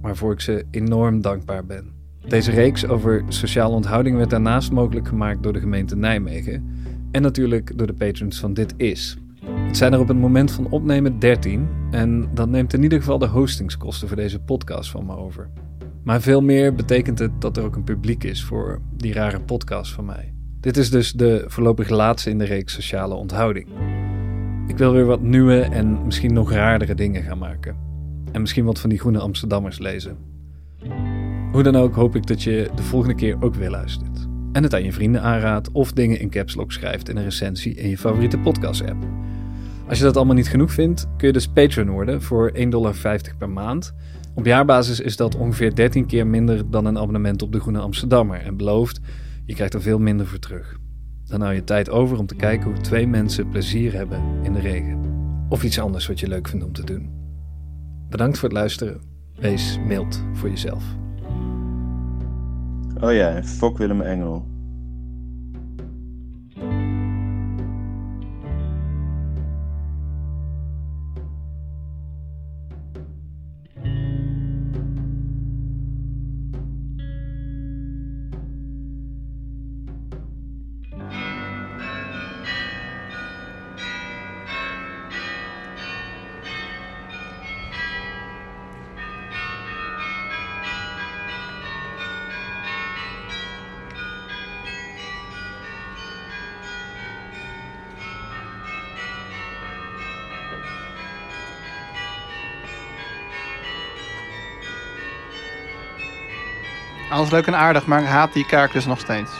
waarvoor ik ze enorm dankbaar ben. Deze reeks over sociale onthouding werd daarnaast mogelijk gemaakt door de gemeente Nijmegen en natuurlijk door de patrons van Dit Is, het zijn er op het moment van opnemen 13 en dat neemt in ieder geval de hostingskosten voor deze podcast van me over. Maar veel meer betekent het dat er ook een publiek is voor die rare podcast van mij. Dit is dus de voorlopig laatste in de reeks sociale onthouding. Ik wil weer wat nieuwe en misschien nog raardere dingen gaan maken. En misschien wat van die groene Amsterdammers lezen. Hoe dan ook hoop ik dat je de volgende keer ook weer luistert. En het aan je vrienden aanraadt of dingen in caps lock schrijft in een recensie in je favoriete podcast app. Als je dat allemaal niet genoeg vindt, kun je dus Patreon worden voor 1,50 dollar per maand. Op jaarbasis is dat ongeveer 13 keer minder dan een abonnement op de Groene Amsterdammer. En belooft, je krijgt er veel minder voor terug. Dan hou je tijd over om te kijken hoe twee mensen plezier hebben in de regen. Of iets anders wat je leuk vindt om te doen. Bedankt voor het luisteren. Wees mild voor jezelf. Oh ja, Fok Willem Engel. Leuk en aardig, maar haat die kaart dus nog steeds.